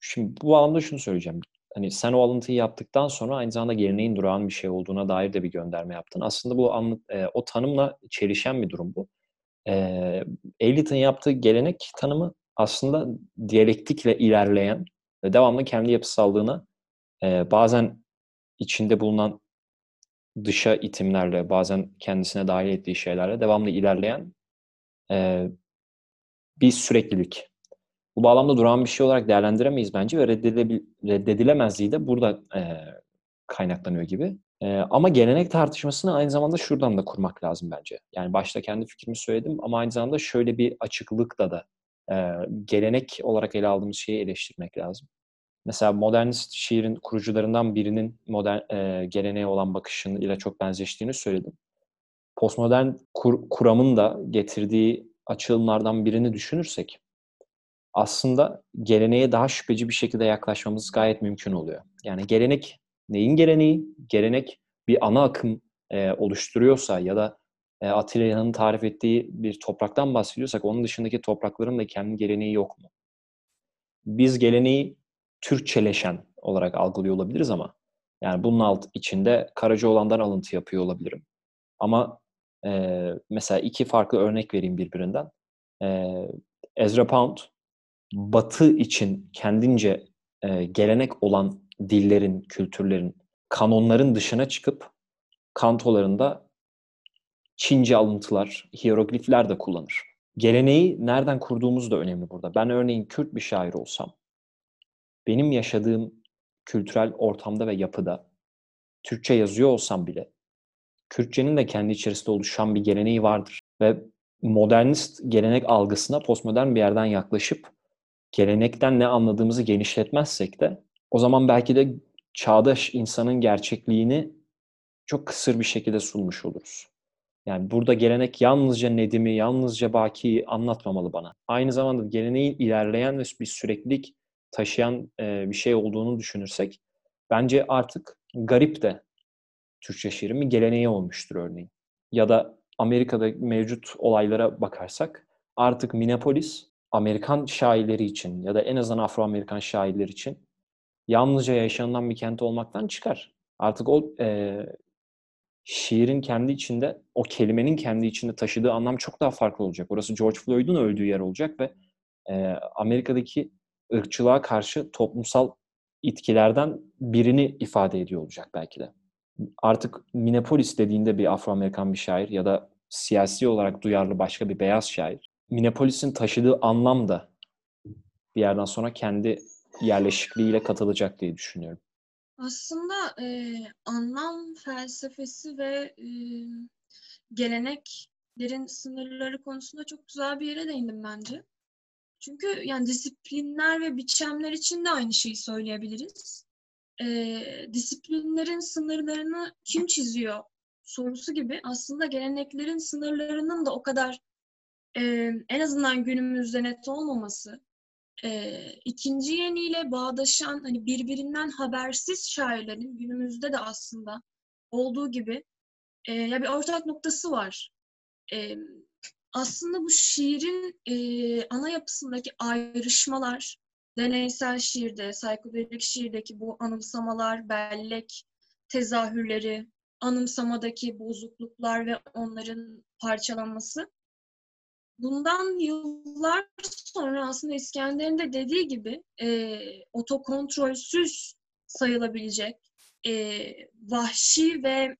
şimdi bu alanda şunu söyleyeceğim. Hani sen o alıntıyı yaptıktan sonra aynı zamanda geleneğin durağan bir şey olduğuna dair de bir gönderme yaptın. Aslında bu anlat, e, o tanımla çelişen bir durum bu. E, Eliot'ın yaptığı gelenek tanımı aslında diyalektikle ilerleyen ve devamlı kendi yapısallığına e, bazen içinde bulunan dışa itimlerle, bazen kendisine dahil ettiği şeylerle devamlı ilerleyen e, bir süreklilik. Bu bağlamda duran bir şey olarak değerlendiremeyiz bence ve reddedilemezliği de burada e, kaynaklanıyor gibi. E, ama gelenek tartışmasını aynı zamanda şuradan da kurmak lazım bence. Yani başta kendi fikrimi söyledim ama aynı zamanda şöyle bir açıklıkla da e, gelenek olarak ele aldığımız şeyi eleştirmek lazım. Mesela modernist şiirin kurucularından birinin modern e, geleneğe olan bakışıyla çok benzeştiğini söyledim. Postmodern kur, kuramın da getirdiği açılımlardan birini düşünürsek aslında geleneğe daha şüpheci bir şekilde yaklaşmamız gayet mümkün oluyor. Yani gelenek neyin geleneği? Gelenek bir ana akım e, oluşturuyorsa ya da e, Atilla'nın tarif ettiği bir topraktan bahsediyorsak onun dışındaki toprakların da kendi geleneği yok mu? Biz geleneği Türkçeleşen olarak algılıyor olabiliriz ama yani bunun alt içinde Karacaoğlan'dan alıntı yapıyor olabilirim. Ama e, mesela iki farklı örnek vereyim birbirinden. E, Ezra Pound Batı için kendince e, gelenek olan dillerin, kültürlerin, kanonların dışına çıkıp kantolarında Çince alıntılar, hieroglifler de kullanır. Geleneği nereden kurduğumuz da önemli burada. Ben örneğin Kürt bir şair olsam, benim yaşadığım kültürel ortamda ve yapıda Türkçe yazıyor olsam bile Kürtçenin de kendi içerisinde oluşan bir geleneği vardır. Ve modernist gelenek algısına postmodern bir yerden yaklaşıp gelenekten ne anladığımızı genişletmezsek de o zaman belki de çağdaş insanın gerçekliğini çok kısır bir şekilde sunmuş oluruz. Yani burada gelenek yalnızca Nedim'i, yalnızca Baki'yi anlatmamalı bana. Aynı zamanda geleneğin ilerleyen ve bir süreklilik taşıyan bir şey olduğunu düşünürsek bence artık garip de Türkçe şiirin bir geleneği olmuştur örneğin. Ya da Amerika'da mevcut olaylara bakarsak artık Minneapolis Amerikan şairleri için ya da en azından Afro-Amerikan şairler için yalnızca yaşanılan bir kent olmaktan çıkar. Artık o e, şiirin kendi içinde, o kelimenin kendi içinde taşıdığı anlam çok daha farklı olacak. Orası George Floyd'un öldüğü yer olacak ve e, Amerika'daki ırkçılığa karşı toplumsal itkilerden birini ifade ediyor olacak belki de. Artık Minneapolis dediğinde bir Afro-Amerikan bir şair ya da siyasi olarak duyarlı başka bir beyaz şair Minneapolis'in taşıdığı anlam da bir yerden sonra kendi yerleşikliğiyle katılacak diye düşünüyorum. Aslında e, anlam felsefesi ve e, geleneklerin sınırları konusunda çok güzel bir yere değindim bence. Çünkü yani disiplinler ve biçemler için de aynı şeyi söyleyebiliriz. E, disiplinlerin sınırlarını kim çiziyor sorusu gibi aslında geleneklerin sınırlarının da o kadar e, en azından günümüzde net olmaması, e, ikinci yeniyle bağdaşan hani birbirinden habersiz şairlerin günümüzde de aslında olduğu gibi e, ya bir ortak noktası var. E, aslında bu şiirin e, ana yapısındaki ayrışmalar, deneysel şiirde, psikodelik şiirdeki bu anımsamalar, bellek tezahürleri, anımsamadaki bozukluklar ve onların parçalanması bundan yıllar sonra aslında İskender'in de dediği gibi e, otokontrolsüz sayılabilecek e, vahşi ve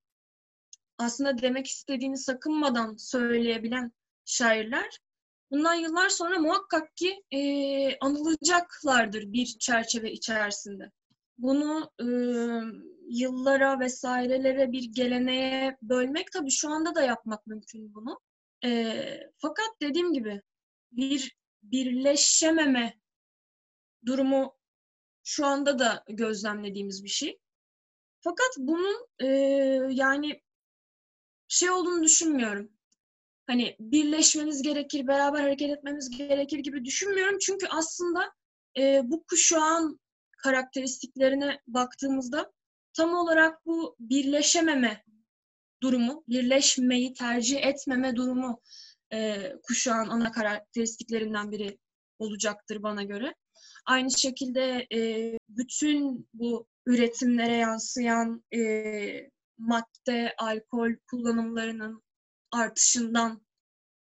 aslında demek istediğini sakınmadan söyleyebilen şairler bundan yıllar sonra muhakkak ki e, anılacaklardır bir çerçeve içerisinde. Bunu e, yıllara vesairelere bir geleneğe bölmek tabii şu anda da yapmak mümkün bunu. E, fakat dediğim gibi bir birleşememe durumu şu anda da gözlemlediğimiz bir şey. Fakat bunun e, yani şey olduğunu düşünmüyorum. Hani birleşmemiz gerekir, beraber hareket etmemiz gerekir gibi düşünmüyorum. Çünkü aslında e, bu kuşağın karakteristiklerine baktığımızda tam olarak bu birleşememe durumu, birleşmeyi tercih etmeme durumu e, kuşağın ana karakteristiklerinden biri olacaktır bana göre. Aynı şekilde e, bütün bu üretimlere yansıyan e, madde, alkol kullanımlarının artışından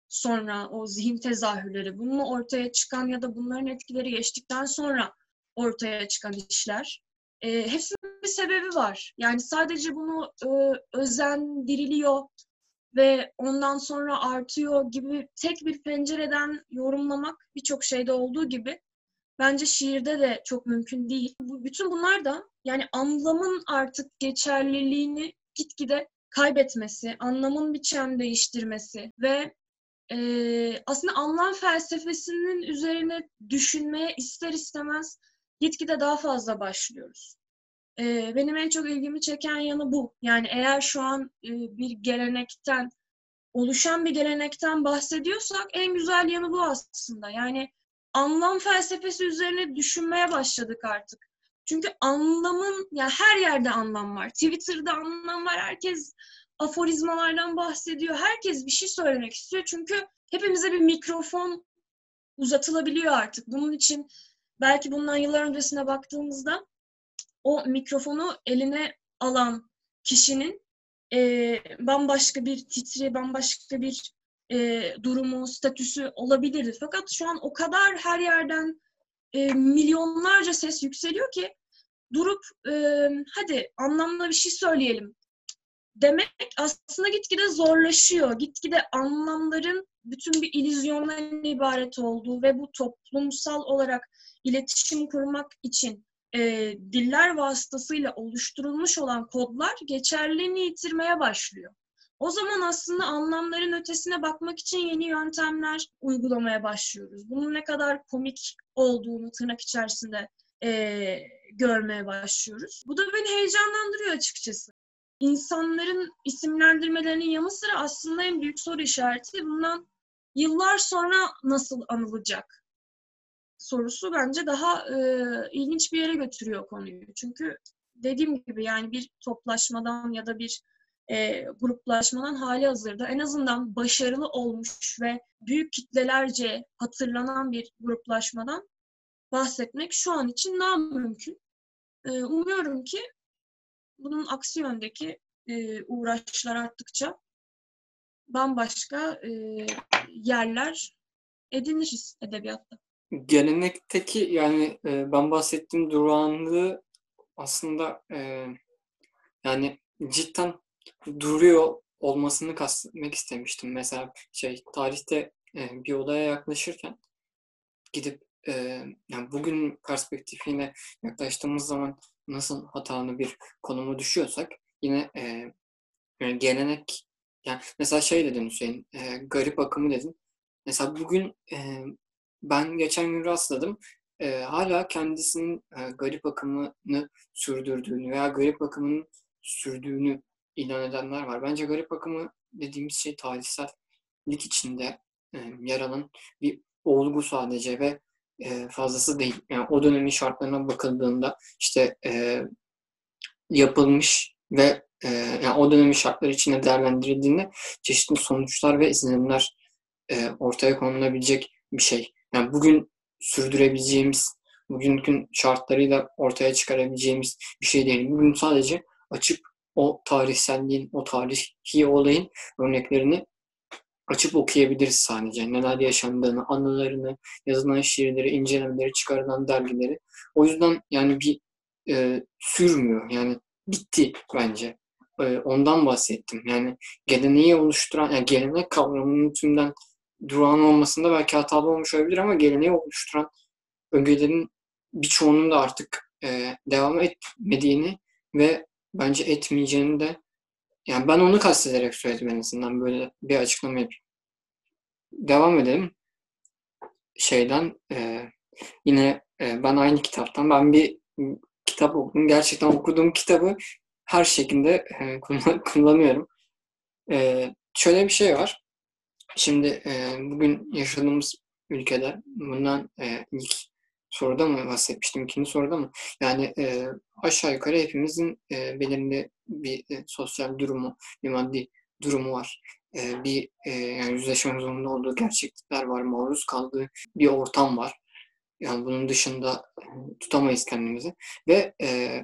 sonra o zihin tezahürleri, bunun ortaya çıkan ya da bunların etkileri geçtikten sonra ortaya çıkan işler e, hepsinin bir sebebi var. Yani sadece bunu e, özendiriliyor ve ondan sonra artıyor gibi tek bir pencereden yorumlamak birçok şeyde olduğu gibi bence şiirde de çok mümkün değil. Bütün bunlar da yani anlamın artık geçerliliğini gitgide kaybetmesi, anlamın biçem değiştirmesi ve e, aslında anlam felsefesinin üzerine düşünmeye ister istemez gitgide daha fazla başlıyoruz. Ee, benim en çok ilgimi çeken yanı bu. Yani eğer şu an e, bir gelenekten, oluşan bir gelenekten bahsediyorsak en güzel yanı bu aslında. Yani anlam felsefesi üzerine düşünmeye başladık artık. Çünkü anlamın, ya her yerde anlam var. Twitter'da anlam var. Herkes aforizmalardan bahsediyor. Herkes bir şey söylemek istiyor. Çünkü hepimize bir mikrofon uzatılabiliyor artık. Bunun için belki bundan yıllar öncesine baktığımızda o mikrofonu eline alan kişinin e, bambaşka bir titri, bambaşka bir e, durumu, statüsü olabilirdi. Fakat şu an o kadar her yerden e, milyonlarca ses yükseliyor ki durup e, hadi anlamlı bir şey söyleyelim demek aslında gitgide zorlaşıyor. Gitgide anlamların bütün bir illüzyondan ibaret olduğu ve bu toplumsal olarak iletişim kurmak için e, diller vasıtasıyla oluşturulmuş olan kodlar geçerliliğini yitirmeye başlıyor. O zaman aslında anlamların ötesine bakmak için yeni yöntemler uygulamaya başlıyoruz. Bunun ne kadar komik olduğunu tırnak içerisinde e, görmeye başlıyoruz. Bu da beni heyecanlandırıyor açıkçası. İnsanların isimlendirmelerinin yanı sıra aslında en büyük soru işareti bundan yıllar sonra nasıl anılacak sorusu bence daha e, ilginç bir yere götürüyor konuyu. Çünkü dediğim gibi yani bir toplaşmadan ya da bir e, gruplaşmadan hali hazırda en azından başarılı olmuş ve büyük kitlelerce hatırlanan bir gruplaşmadan bahsetmek şu an için daha mümkün. E, umuyorum ki bunun aksi yöndeki e, uğraşlar arttıkça bambaşka e, yerler ediniriz edebiyatta. Gelenekteki yani e, ben bahsettiğim durağanlığı aslında e, yani cidden duruyor olmasını kastetmek istemiştim. Mesela şey tarihte e, bir olaya yaklaşırken gidip e, yani bugün perspektifiyle yaklaştığımız zaman nasıl hatalı bir konuma düşüyorsak yine e, yani gelenek yani mesela şey dedin Hüseyin e, garip akımı dedin. Mesela bugün e, ben geçen gün rastladım. E, hala kendisinin e, garip akımını sürdürdüğünü veya garip akımının sürdüğünü ilan edenler var. Bence garip akımı dediğimiz şey tarihsellik içinde e, yer alan bir olgu sadece ve e, fazlası değil. Yani o dönemin şartlarına bakıldığında işte e, yapılmış ve e, yani o dönemin şartları içinde değerlendirildiğinde çeşitli sonuçlar ve izlenimler e, ortaya konulabilecek bir şey. Yani bugün sürdürebileceğimiz, bugünkün şartlarıyla ortaya çıkarabileceğimiz bir şey değil. Bugün sadece açıp o tarihselliğin, o tarihi olayın örneklerini açıp okuyabiliriz sadece. Neler yaşandığını, anılarını, yazılan şiirleri, incelemeleri, çıkarılan dergileri. O yüzden yani bir e, sürmüyor. Yani bitti bence. E, ondan bahsettim. Yani geleneği oluşturan, yani gelenek kavramının tümden durağan olmasında belki hatalı olmuş olabilir ama geleneği oluşturan ögelerin birçoğunun da artık e, devam etmediğini ve bence etmeyeceğini de yani ben onu kastederek söyledim en azından böyle bir açıklama yapayım. Devam edelim. Şeyden e, yine e, ben aynı kitaptan ben bir kitap okudum. Gerçekten okuduğum kitabı her şekilde e, kullanıyorum. E, şöyle bir şey var. Şimdi e, bugün yaşadığımız ülkede bundan e, ilk soruda mı bahsetmiştim, ikinci soruda mı? Yani e, aşağı yukarı hepimizin e, belirli bir e, sosyal durumu, bir maddi durumu var. E, bir e, yani yüzleşmek zorunda olduğu gerçeklikler var, maruz kaldığı bir ortam var. Yani bunun dışında e, tutamayız kendimizi. Ve e,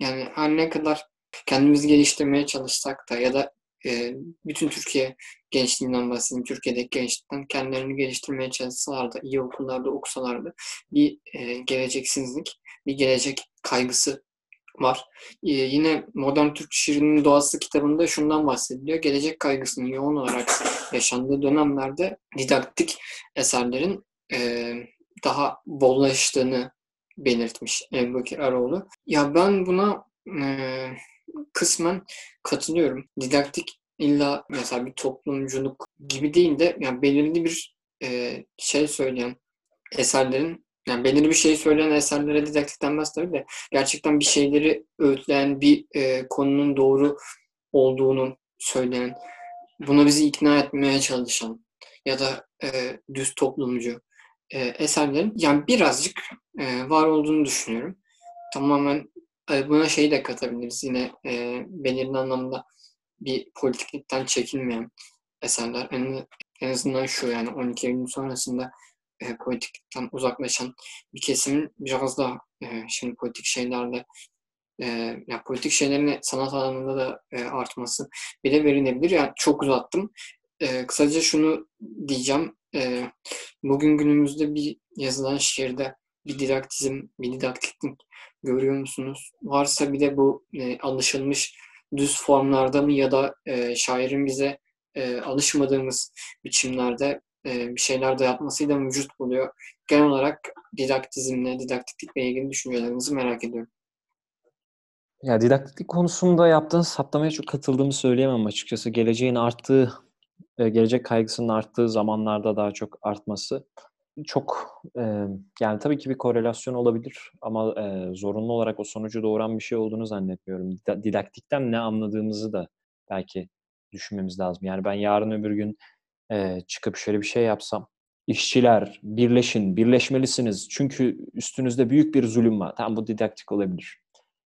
yani her ne kadar kendimizi geliştirmeye çalışsak da ya da e, bütün Türkiye gençliğinden bahsedeyim. Türkiye'deki gençlikten kendilerini geliştirmeye çalışsalardı, iyi okullarda okusalardı bir e, geleceksizlik, bir gelecek kaygısı var. Ee, yine Modern Türk Şiirinin Doğası kitabında şundan bahsediliyor. Gelecek kaygısının yoğun olarak yaşandığı dönemlerde didaktik eserlerin e, daha bollaştığını belirtmiş Ebubekir Aroğlu. Ya ben buna e, kısmen katılıyorum. Didaktik illa mesela bir toplumculuk gibi değil de yani belirli bir e, şey söyleyen eserlerin Yani belirli bir şey söyleyen eserlere didaktik denmez tabii de gerçekten bir şeyleri öğütleyen bir e, konunun doğru olduğunu söyleyen, buna bizi ikna etmeye çalışan ya da e, düz toplumcu e, eserlerin yani birazcık e, var olduğunu düşünüyorum. Tamamen buna şey de katabiliriz yine e, belirli anlamda bir politiklikten çekinmeyen eserler. En, en azından şu yani 12 Eylül sonrasında e, politiklikten uzaklaşan bir kesimin biraz daha e, şimdi politik şeylerle e, yani politik şeylerin sanat alanında da e, artması bile verilebilir. Yani çok uzattım. E, kısaca şunu diyeceğim. E, bugün günümüzde bir yazılan şiirde bir didaktizm, bir didaktiklik görüyor musunuz? Varsa bir de bu e, alışılmış düz formlarda mı ya da e, şairin bize e, alışmadığımız biçimlerde e, bir şeyler de yapmasıyla mevcut buluyor. Genel olarak didaktizmle, didaktiklikle ilgili düşüncelerinizi merak ediyorum. Ya didaktiklik konusunda yaptığınız saptamaya çok katıldığımı söyleyemem açıkçası. Geleceğin arttığı, gelecek kaygısının arttığı zamanlarda daha çok artması çok e, yani tabii ki bir korelasyon olabilir ama e, zorunlu olarak o sonucu doğuran bir şey olduğunu zannetmiyorum. Didaktikten ne anladığımızı da belki düşünmemiz lazım. Yani ben yarın öbür gün e, çıkıp şöyle bir şey yapsam, işçiler birleşin, birleşmelisiniz çünkü üstünüzde büyük bir zulüm var. Tamam bu didaktik olabilir.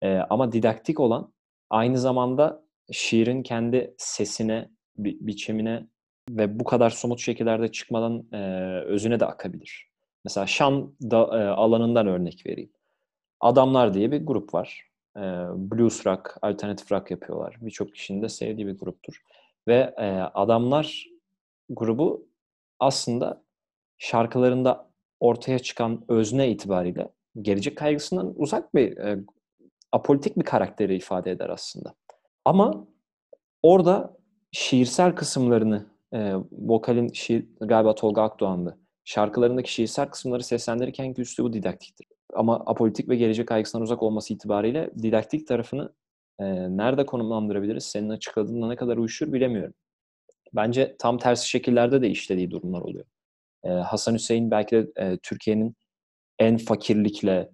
E, ama didaktik olan aynı zamanda şiirin kendi sesine, bi- biçimine ve bu kadar somut şekillerde çıkmadan e, özüne de akabilir. Mesela şan da, e, alanından örnek vereyim. Adamlar diye bir grup var. E, blues rock, alternatif rock yapıyorlar. Birçok kişinin de sevdiği bir gruptur. Ve e, Adamlar grubu aslında şarkılarında ortaya çıkan özne itibariyle gelecek kaygısından uzak bir e, apolitik bir karakteri ifade eder aslında. Ama orada şiirsel kısımlarını e, vokalin şiir, galiba Tolga Akdoğan'dı. Şarkılarındaki şiirsel kısımları seslendirirken ki üslubu didaktiktir. Ama apolitik ve gelecek kaygısından uzak olması itibariyle didaktik tarafını e, nerede konumlandırabiliriz? Senin açıkladığınla ne kadar uyuşur bilemiyorum. Bence tam tersi şekillerde de işlediği durumlar oluyor. E, Hasan Hüseyin belki de e, Türkiye'nin en fakirlikle,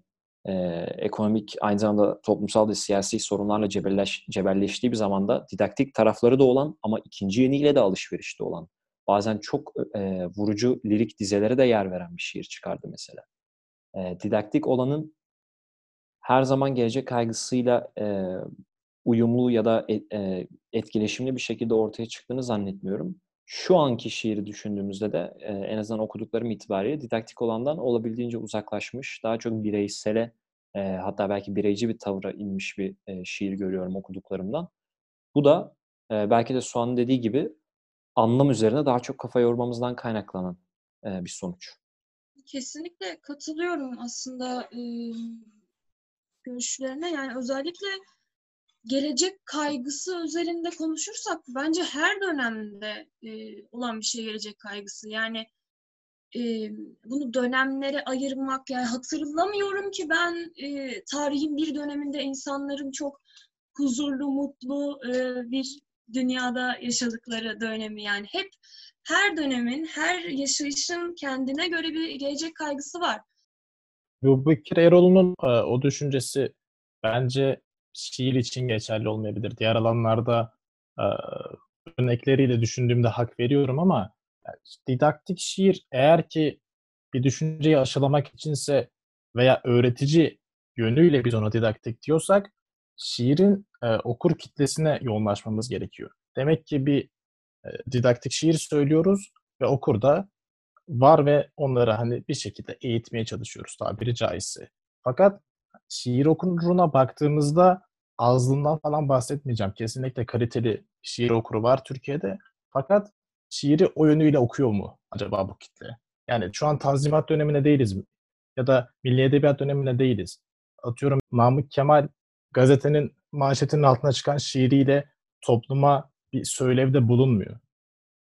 e, ekonomik aynı zamanda toplumsal ve siyasi sorunlarla cebelleş, cebelleştiği bir zamanda didaktik tarafları da olan ama ikinci yeniyle de alışverişte olan bazen çok e, vurucu lirik dizelere de yer veren bir şiir çıkardı mesela. E, didaktik olanın her zaman gelecek kaygısıyla e, uyumlu ya da et, e, etkileşimli bir şekilde ortaya çıktığını zannetmiyorum. Şu anki şiiri düşündüğümüzde de e, en azından okuduklarım itibariyle didaktik olandan olabildiğince uzaklaşmış, daha çok bireysele e, hatta belki bireyci bir tavra inmiş bir e, şiir görüyorum okuduklarımdan. Bu da e, belki de Suan'ın dediği gibi anlam üzerine daha çok kafa yormamızdan kaynaklanan e, bir sonuç. Kesinlikle katılıyorum aslında e, görüşlerine. Yani özellikle gelecek kaygısı üzerinde konuşursak bence her dönemde e, olan bir şey gelecek kaygısı. Yani e, bunu dönemlere ayırmak yani hatırlamıyorum ki ben e, tarihin bir döneminde insanların çok huzurlu, mutlu e, bir dünyada yaşadıkları dönemi yani hep her dönemin, her yaşayışın kendine göre bir gelecek kaygısı var. Yubekir Erol'un e, o düşüncesi bence şiir için geçerli olmayabilir. Diğer alanlarda e, örnekleriyle düşündüğümde hak veriyorum ama yani didaktik şiir eğer ki bir düşünceyi aşılamak içinse veya öğretici yönüyle biz ona didaktik diyorsak şiirin e, okur kitlesine yoğunlaşmamız gerekiyor. Demek ki bir e, didaktik şiir söylüyoruz ve okur da var ve onları hani bir şekilde eğitmeye çalışıyoruz tabiri caizse. Fakat şiir okuruna baktığımızda azlığından falan bahsetmeyeceğim. Kesinlikle kaliteli şiir okuru var Türkiye'de. Fakat şiiri o yönüyle okuyor mu acaba bu kitle? Yani şu an Tanzimat dönemine değiliz ya da Milli Edebiyat dönemine değiliz. Atıyorum Namık Kemal gazetenin manşetinin altına çıkan şiiriyle topluma bir söylevde bulunmuyor.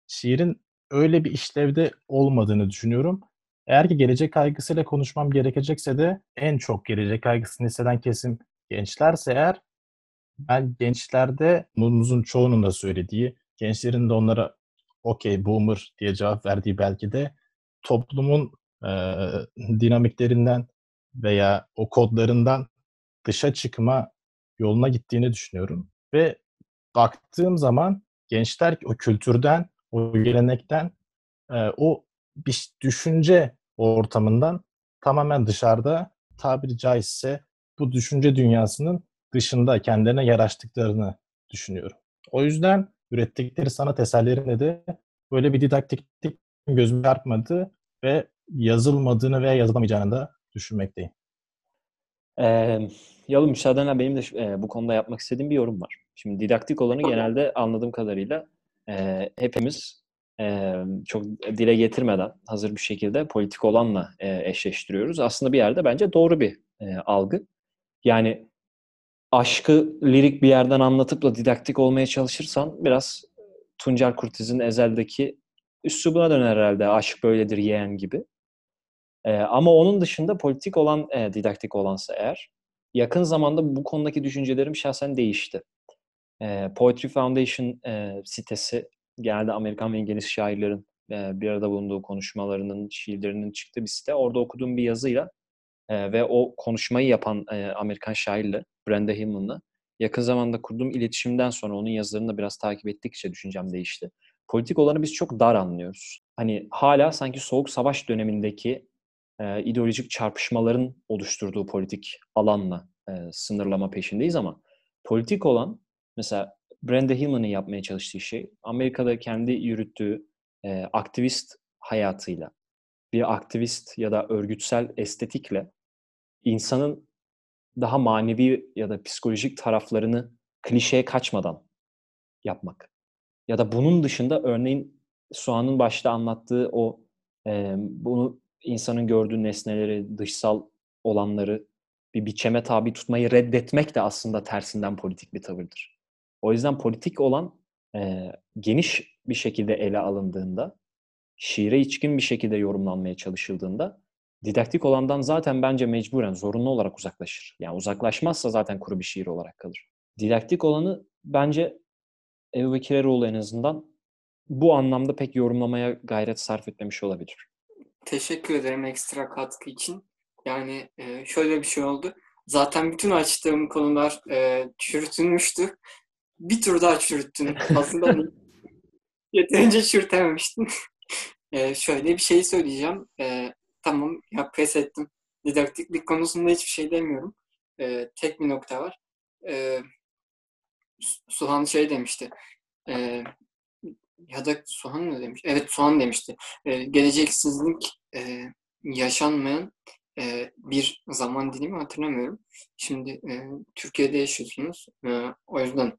Şiirin öyle bir işlevde olmadığını düşünüyorum. Eğer ki gelecek kaygısıyla konuşmam gerekecekse de en çok gelecek kaygısını hisseden kesim gençlerse eğer ben gençlerde bunun çoğunun da söylediği, gençlerin de onlara okey boomer diye cevap verdiği belki de toplumun e, dinamiklerinden veya o kodlarından dışa çıkma yoluna gittiğini düşünüyorum. Ve baktığım zaman gençler o kültürden, o gelenekten, o bir düşünce ortamından tamamen dışarıda tabiri caizse bu düşünce dünyasının dışında kendilerine yer açtıklarını düşünüyorum. O yüzden ürettikleri sanat eserlerinde de böyle bir didaktiklik gözüme çarpmadı ve yazılmadığını veya yazılamayacağını da düşünmekteyim. Ee, Yalın müsaadenle benim de e, bu konuda yapmak istediğim bir yorum var. Şimdi didaktik olanı genelde anladığım kadarıyla e, hepimiz çok dile getirmeden hazır bir şekilde politik olanla eşleştiriyoruz. Aslında bir yerde bence doğru bir algı. Yani aşkı lirik bir yerden anlatıp da didaktik olmaya çalışırsan biraz Tuncer Kurtiz'in Ezel'deki üslubuna döner herhalde. Aşk böyledir yeğen gibi. Ama onun dışında politik olan didaktik olansa eğer yakın zamanda bu konudaki düşüncelerim şahsen değişti. Poetry Foundation sitesi genelde Amerikan ve İngiliz şairlerin bir arada bulunduğu konuşmalarının, şiirlerinin çıktığı bir site. Orada okuduğum bir yazıyla ve o konuşmayı yapan Amerikan şairle, Brenda Hillman'la yakın zamanda kurduğum iletişimden sonra onun yazılarını da biraz takip ettikçe düşüncem değişti. Politik olanı biz çok dar anlıyoruz. Hani hala sanki Soğuk Savaş dönemindeki e, ideolojik çarpışmaların oluşturduğu politik alanla e, sınırlama peşindeyiz ama politik olan mesela Brenda Hillman'ın yapmaya çalıştığı şey Amerika'da kendi yürüttüğü e, aktivist hayatıyla bir aktivist ya da örgütsel estetikle insanın daha manevi ya da psikolojik taraflarını klişeye kaçmadan yapmak. Ya da bunun dışında örneğin Soğan'ın başta anlattığı o e, bunu insanın gördüğü nesneleri, dışsal olanları bir biçeme tabi tutmayı reddetmek de aslında tersinden politik bir tavırdır. O yüzden politik olan e, geniş bir şekilde ele alındığında, şiire içkin bir şekilde yorumlanmaya çalışıldığında didaktik olandan zaten bence mecburen, zorunlu olarak uzaklaşır. Yani uzaklaşmazsa zaten kuru bir şiir olarak kalır. Didaktik olanı bence Ebu Bekir Eroğlu en azından bu anlamda pek yorumlamaya gayret sarf etmemiş olabilir. Teşekkür ederim ekstra katkı için. Yani şöyle bir şey oldu. Zaten bütün açtığım konular çürütülmüştü. Bir tur daha çürüttün. Aslında yeterince çürütememiştin. e, şöyle bir şey söyleyeceğim. E, tamam ya pes ettim. Didaktiklik konusunda hiçbir şey demiyorum. E, tek bir nokta var. E, Suhan şey demişti. E, ya da Suhan mı demiş? Evet Suhan demişti. E, geleceksizlik e, yaşanmayan e, bir zaman dilimi hatırlamıyorum. Şimdi e, Türkiye'de yaşıyorsunuz. E, o yüzden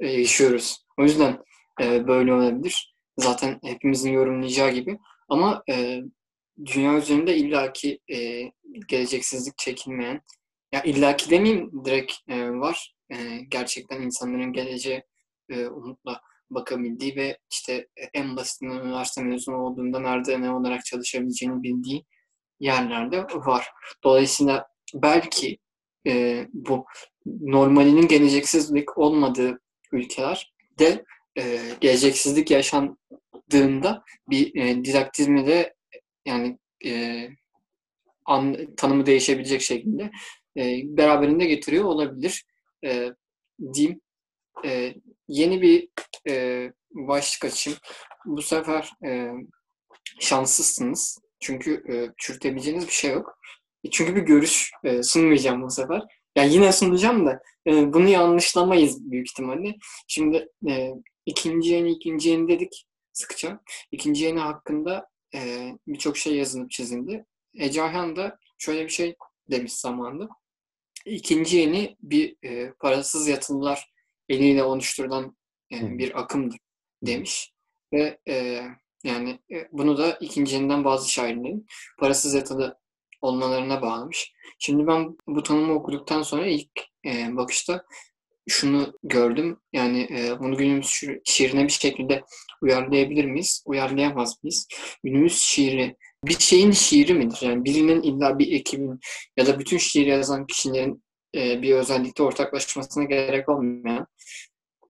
e, yaşıyoruz. O yüzden e, böyle olabilir. Zaten hepimizin yorumlayacağı gibi. Ama e, dünya üzerinde illaki e, geleceksizlik çekilmeyen, ya illaki demeyeyim direkt e, var. E, gerçekten insanların geleceğe e, umutla bakabildiği ve işte en basitinden üniversite mezunu olduğunda nerede ne olarak çalışabileceğini bildiği yerlerde var. Dolayısıyla belki e, bu normalinin geleceksizlik olmadığı ülkeler de e, geleceksizlik yaşandığında bir e, didaktizmi de yani e, an, tanımı değişebilecek şekilde e, beraberinde getiriyor olabilir e, diyeyim. E, yeni bir e, başlık açayım. Bu sefer e, şanslısınız. Çünkü e, çürütebileceğiniz bir şey yok. E, çünkü bir görüş e, sunmayacağım bu sefer. Yani yine sunacağım da e, bunu yanlışlamayız büyük ihtimalle. Şimdi e, ikinci yeni ikinci yeni dedik sıkça. İkinci yeni hakkında e, birçok şey yazılıp çizildi. Ece Ayhan da şöyle bir şey demiş zamanında. İkinci yeni bir e, parasız yatılılar eliyle oluşturulan e, bir akımdır demiş. Ve e, yani e, bunu da ikinci yeninden bazı şairlerin parasız yatılı olmalarına bağlamış. Şimdi ben bu tanımı okuduktan sonra ilk e, bakışta şunu gördüm. Yani e, bunu günümüz şiirine bir şekilde uyarlayabilir miyiz? Uyarlayamaz mıyız? Günümüz şiiri bir şeyin şiiri midir? Yani birinin illa bir ekibin ya da bütün şiir yazan kişilerin e, bir özellikle ortaklaşmasına gerek olmayan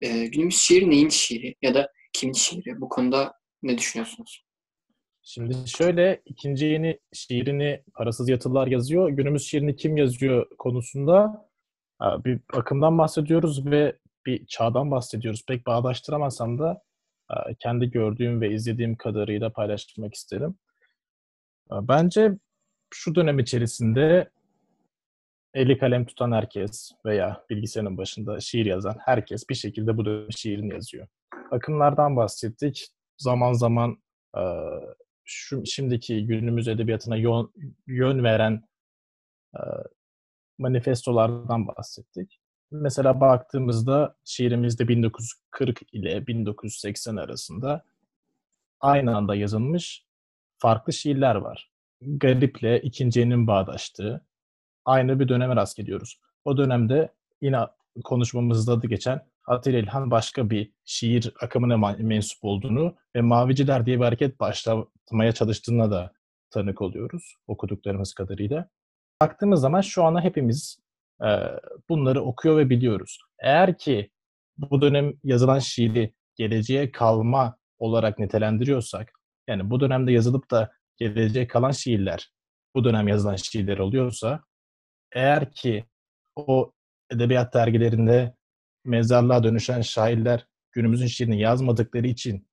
e, günümüz şiir neyin şiiri ya da kimin şiiri? Bu konuda ne düşünüyorsunuz? Şimdi şöyle ikinci yeni şiirini Parasız Yatılılar yazıyor. Günümüz şiirini kim yazıyor konusunda bir akımdan bahsediyoruz ve bir çağdan bahsediyoruz. Pek bağdaştıramasam da kendi gördüğüm ve izlediğim kadarıyla paylaşmak isterim. Bence şu dönem içerisinde eli kalem tutan herkes veya bilgisayarın başında şiir yazan herkes bir şekilde bu dönem şiirini yazıyor. Akımlardan bahsettik. Zaman zaman şu şimdiki günümüz edebiyatına yön, yön veren manifestolardan bahsettik. Mesela baktığımızda şiirimizde 1940 ile 1980 arasında aynı anda yazılmış farklı şiirler var. Gariple ikincinin bağdaştığı aynı bir döneme rast geliyoruz. O dönemde yine konuşmamızda da geçen Atilla İlhan başka bir şiir akımına mensup olduğunu ve Maviciler diye bir hareket başlatmaya çalıştığına da tanık oluyoruz okuduklarımız kadarıyla. Baktığımız zaman şu anda hepimiz e, bunları okuyor ve biliyoruz. Eğer ki bu dönem yazılan şiiri geleceğe kalma olarak nitelendiriyorsak, yani bu dönemde yazılıp da geleceğe kalan şiirler bu dönem yazılan şiirler oluyorsa, eğer ki o edebiyat dergilerinde mezarlığa dönüşen şairler günümüzün şiirini yazmadıkları için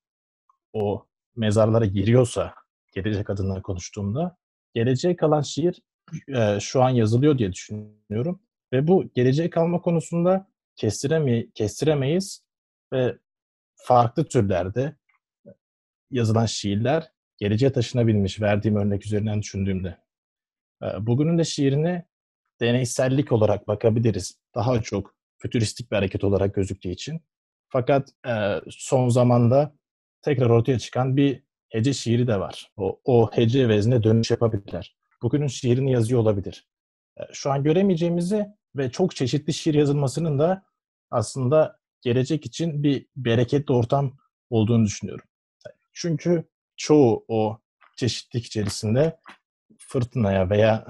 o mezarlara giriyorsa, gelecek adına konuştuğumda, geleceğe kalan şiir e, şu an yazılıyor diye düşünüyorum. Ve bu geleceğe kalma konusunda kestireme kestiremeyiz ve farklı türlerde yazılan şiirler geleceğe taşınabilmiş verdiğim örnek üzerinden düşündüğümde. Bugünün de şiirine deneysellik olarak bakabiliriz. Daha çok fütüristik bir hareket olarak gözüktüğü için. Fakat son zamanda tekrar ortaya çıkan bir hece şiiri de var. O, o hece vezne dönüş yapabilirler. Bugünün şiirini yazıyor olabilir. Şu an göremeyeceğimizi ve çok çeşitli şiir yazılmasının da aslında gelecek için bir bereketli ortam olduğunu düşünüyorum. Çünkü çoğu o çeşitlilik içerisinde fırtınaya veya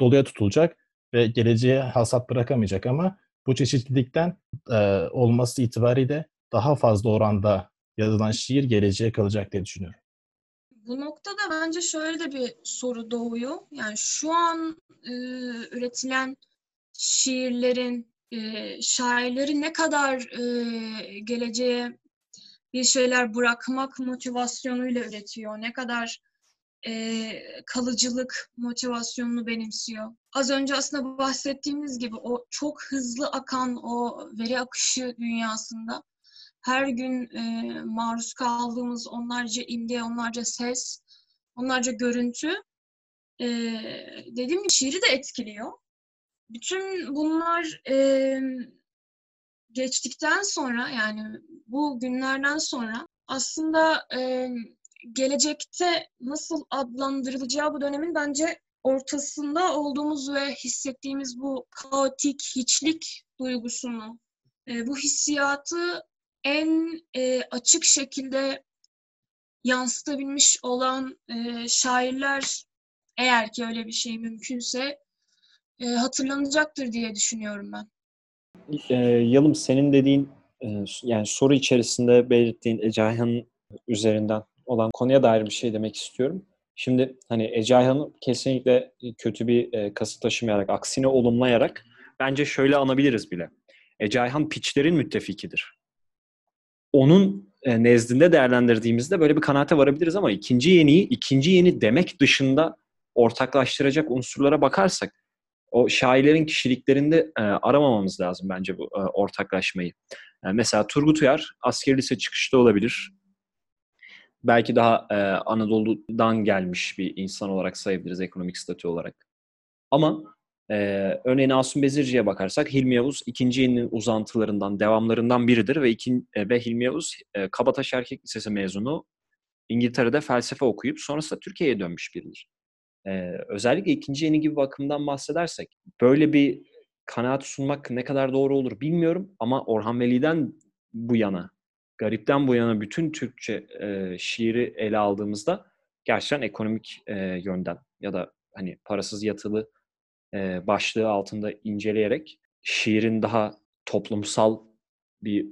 doluya tutulacak ve geleceğe hasat bırakamayacak ama bu çeşitlilikten e, olması itibariyle daha fazla oranda yazılan şiir geleceğe kalacak diye düşünüyorum. Bu noktada bence şöyle de bir soru doğuyor. Yani şu an e, üretilen şiirlerin, e, şairleri ne kadar e, geleceğe bir şeyler bırakmak motivasyonuyla üretiyor, ne kadar e, kalıcılık motivasyonunu benimsiyor. Az önce aslında bahsettiğimiz gibi o çok hızlı akan o veri akışı dünyasında her gün e, maruz kaldığımız onlarca imge, onlarca ses, onlarca görüntü e, dediğim gibi şiiri de etkiliyor. Bütün bunlar e, geçtikten sonra yani bu günlerden sonra aslında e, gelecekte nasıl adlandırılacağı bu dönemin bence ortasında olduğumuz ve hissettiğimiz bu kaotik hiçlik duygusunu, e, bu hissiyatı en e, açık şekilde yansıtabilmiş olan e, şairler eğer ki öyle bir şey mümkünse hatırlanacaktır diye düşünüyorum ben. E, Yalım senin dediğin yani soru içerisinde belirttiğin Ece üzerinden olan konuya dair bir şey demek istiyorum. Şimdi hani Ece Ayhan'ı kesinlikle kötü bir e, kasıt taşımayarak, aksine olumlayarak bence şöyle anabiliriz bile. Ece Ayhan piçlerin müttefikidir. Onun e, nezdinde değerlendirdiğimizde böyle bir kanaate varabiliriz ama ikinci yeniyi ikinci yeni demek dışında ortaklaştıracak unsurlara bakarsak o şairlerin kişiliklerinde e, aramamamız lazım bence bu e, ortaklaşmayı. Yani mesela Turgut Uyar askeri lise çıkışta olabilir. Belki daha e, Anadolu'dan gelmiş bir insan olarak sayabiliriz ekonomik statü olarak. Ama e, örneğin Asım Bezirci'ye bakarsak Hilmi Yavuz ikinci yeninin uzantılarından, devamlarından biridir ve, ikin, e, ve Hilmi Yavuz e, Kabataş Erkek Lisesi mezunu İngiltere'de felsefe okuyup sonrasında Türkiye'ye dönmüş biridir. Ee, özellikle ikinci yeni gibi bakımdan bahsedersek böyle bir kanaat sunmak ne kadar doğru olur bilmiyorum ama Orhan Veli'den bu yana, Garip'ten bu yana bütün Türkçe e, şiiri ele aldığımızda gerçekten ekonomik e, yönden ya da hani parasız yatılı e, başlığı altında inceleyerek şiirin daha toplumsal bir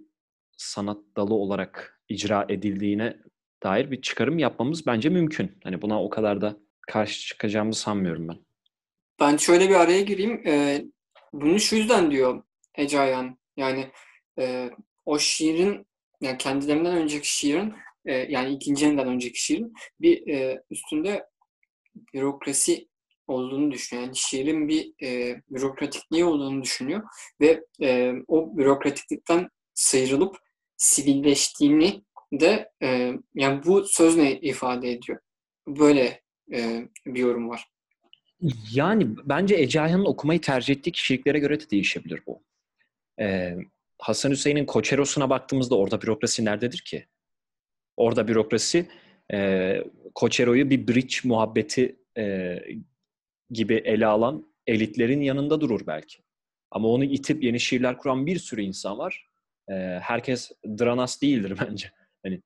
sanat dalı olarak icra edildiğine dair bir çıkarım yapmamız bence mümkün. Hani buna o kadar da karşı çıkacağımızı sanmıyorum ben. Ben şöyle bir araya gireyim. Ee, bunu şu yüzden diyor Ece Ayhan. Yani e, o şiirin yani kendilerinden önceki şiirin e, yani ikinci yeniden önceki şiirin bir e, üstünde bürokrasi olduğunu düşünüyor. Yani şiirin bir e, bürokratikliği olduğunu düşünüyor ve e, o bürokratiklikten sıyrılıp sivilleştiğini de e, yani bu söz ne ifade ediyor? Böyle e, bir yorum var. Yani bence Ece Ayhan'ın okumayı tercih ettiği kişiliklere göre de değişebilir bu. Ee, Hasan Hüseyin'in Koçeros'una baktığımızda orada bürokrasi nerededir ki? Orada bürokrasi e, Koçero'yu bir bridge muhabbeti e, gibi ele alan elitlerin yanında durur belki. Ama onu itip yeni şiirler kuran bir sürü insan var. E, herkes Dranas değildir bence. Hani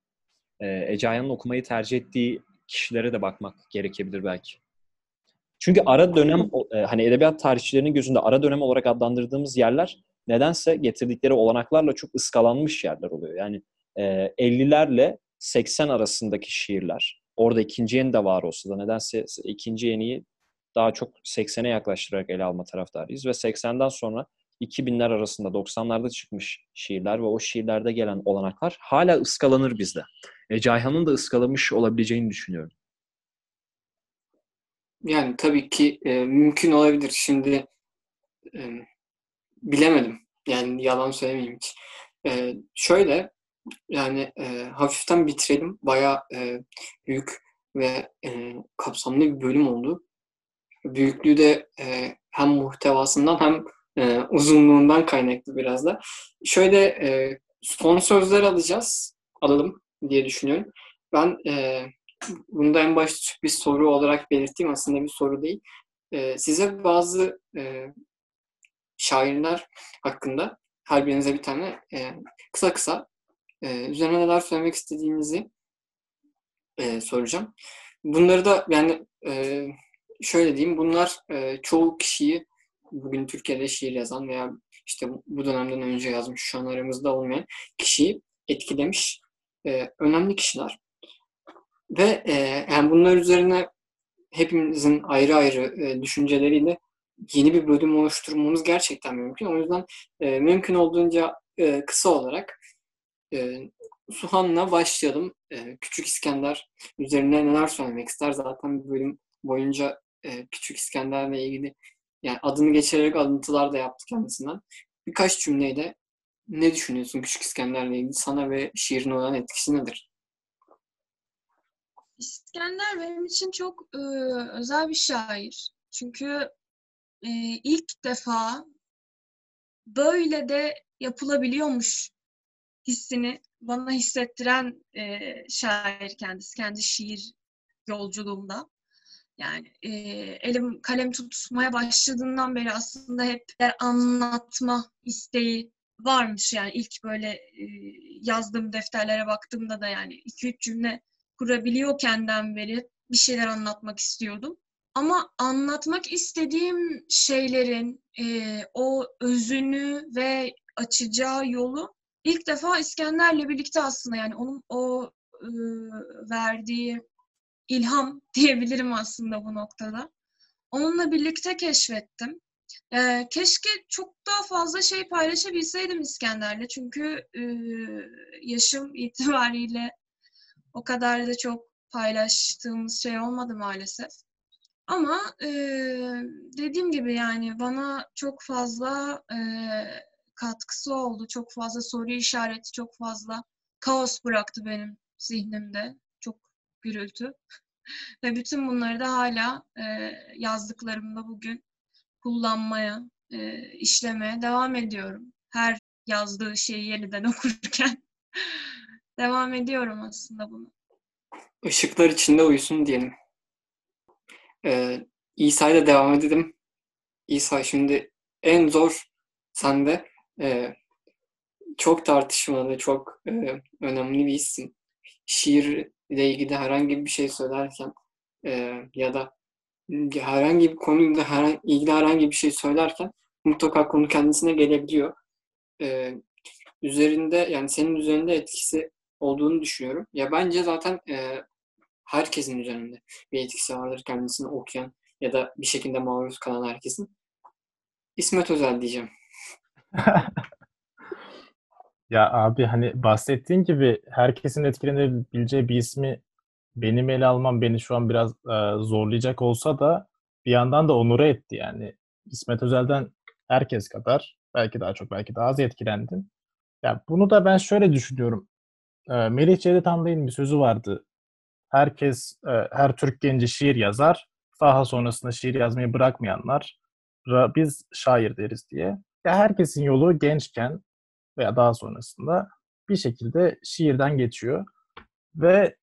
e, Ece Ayhan'ın okumayı tercih ettiği kişilere de bakmak gerekebilir belki. Çünkü ara dönem e, hani edebiyat tarihçilerinin gözünde ara dönem olarak adlandırdığımız yerler nedense getirdikleri olanaklarla çok ıskalanmış yerler oluyor. Yani e, 50'lerle 80 arasındaki şiirler. Orada ikinci yeni de var olsa da nedense ikinci yeniyi daha çok 80'e yaklaştırarak ele alma taraftarıyız. Ve 80'den sonra 2000'ler arasında 90'larda çıkmış şiirler ve o şiirlerde gelen olanaklar hala ıskalanır bizde. E, Cayhan'ın da ıskalamış olabileceğini düşünüyorum. Yani tabii ki e, mümkün olabilir. Şimdi e, bilemedim. Yani yalan söylemeyeyim hiç. E, şöyle yani e, hafiften bitirelim. Baya e, büyük ve e, kapsamlı bir bölüm oldu. Büyüklüğü de e, hem muhtevasından hem e, uzunluğundan kaynaklı biraz da. Şöyle e, son sözler alacağız. Alalım diye düşünüyorum. Ben e, bunu da en başta bir soru olarak belirttiğim aslında bir soru değil. E, size bazı e, şairler hakkında her birinize bir tane e, kısa kısa e, üzerine neler söylemek istediğinizi e, soracağım. Bunları da yani e, şöyle diyeyim bunlar e, çoğu kişiyi bugün Türkiye'de şiir yazan veya işte bu dönemden önce yazmış şu an aramızda olmayan kişiyi etkilemiş e, önemli kişiler. Ve e, yani bunlar üzerine hepimizin ayrı ayrı e, düşünceleriyle yeni bir bölüm oluşturmamız gerçekten mümkün. O yüzden e, mümkün olduğunca e, kısa olarak e, Suhan'la başlayalım. E, Küçük İskender üzerine neler söylemek ister? Zaten bir bölüm boyunca e, Küçük İskender'le ilgili yani adını geçirerek alıntılar da yaptı kendisinden. Birkaç cümleyle ne düşünüyorsun Küçük İskender'le ilgili? Sana ve şiirin olan etkisi nedir? İskender benim için çok e, özel bir şair. Çünkü e, ilk defa böyle de yapılabiliyormuş hissini bana hissettiren e, şair kendisi, kendi şiir yolculuğumda. Yani e, elim kalem tutmaya başladığından beri aslında hep anlatma isteği varmış. Yani ilk böyle e, yazdığım defterlere baktığımda da yani 2-3 cümle kurabiliyorkenden beri bir şeyler anlatmak istiyordum. Ama anlatmak istediğim şeylerin e, o özünü ve açacağı yolu ilk defa İskender'le birlikte aslında yani onun o e, verdiği ilham diyebilirim aslında bu noktada. Onunla birlikte keşfettim. Ee, keşke çok daha fazla şey paylaşabilseydim İskender'le. Çünkü e, yaşım itibariyle o kadar da çok paylaştığımız şey olmadı maalesef. Ama e, dediğim gibi yani bana çok fazla e, katkısı oldu. Çok fazla soru işareti, çok fazla kaos bıraktı benim zihnimde. Çok gürültü. Ve bütün bunları da hala e, yazdıklarımda bugün kullanmaya, e, işlemeye devam ediyorum. Her yazdığı şeyi yeniden okurken devam ediyorum aslında bunu. Işıklar içinde uyusun diyelim. Ee, İsa'yla devam edelim. İsa şimdi en zor sende e, çok tartışmalı, çok e, önemli bir isim. Şiir ile ilgili herhangi bir şey söylerken e, ya da herhangi bir konuyla herhangi, ilgili herhangi bir şey söylerken mutlaka konu kendisine gelebiliyor. E, üzerinde yani senin üzerinde etkisi olduğunu düşünüyorum. Ya bence zaten e, herkesin üzerinde bir etkisi vardır kendisini okuyan ya da bir şekilde maruz kalan herkesin. İsmet Özel diyeceğim. Ya abi hani bahsettiğin gibi herkesin etkilenebileceği bir ismi benim ele almam beni şu an biraz e, zorlayacak olsa da bir yandan da onura etti yani. İsmet Özel'den herkes kadar belki daha çok belki daha az etkilendim. Ya bunu da ben şöyle düşünüyorum. E, Melih Cevdet Anday'ın bir sözü vardı. Herkes, e, her Türk genci şiir yazar. Daha sonrasında şiir yazmayı bırakmayanlar biz şair deriz diye. Ya herkesin yolu gençken veya daha sonrasında bir şekilde şiirden geçiyor. Ve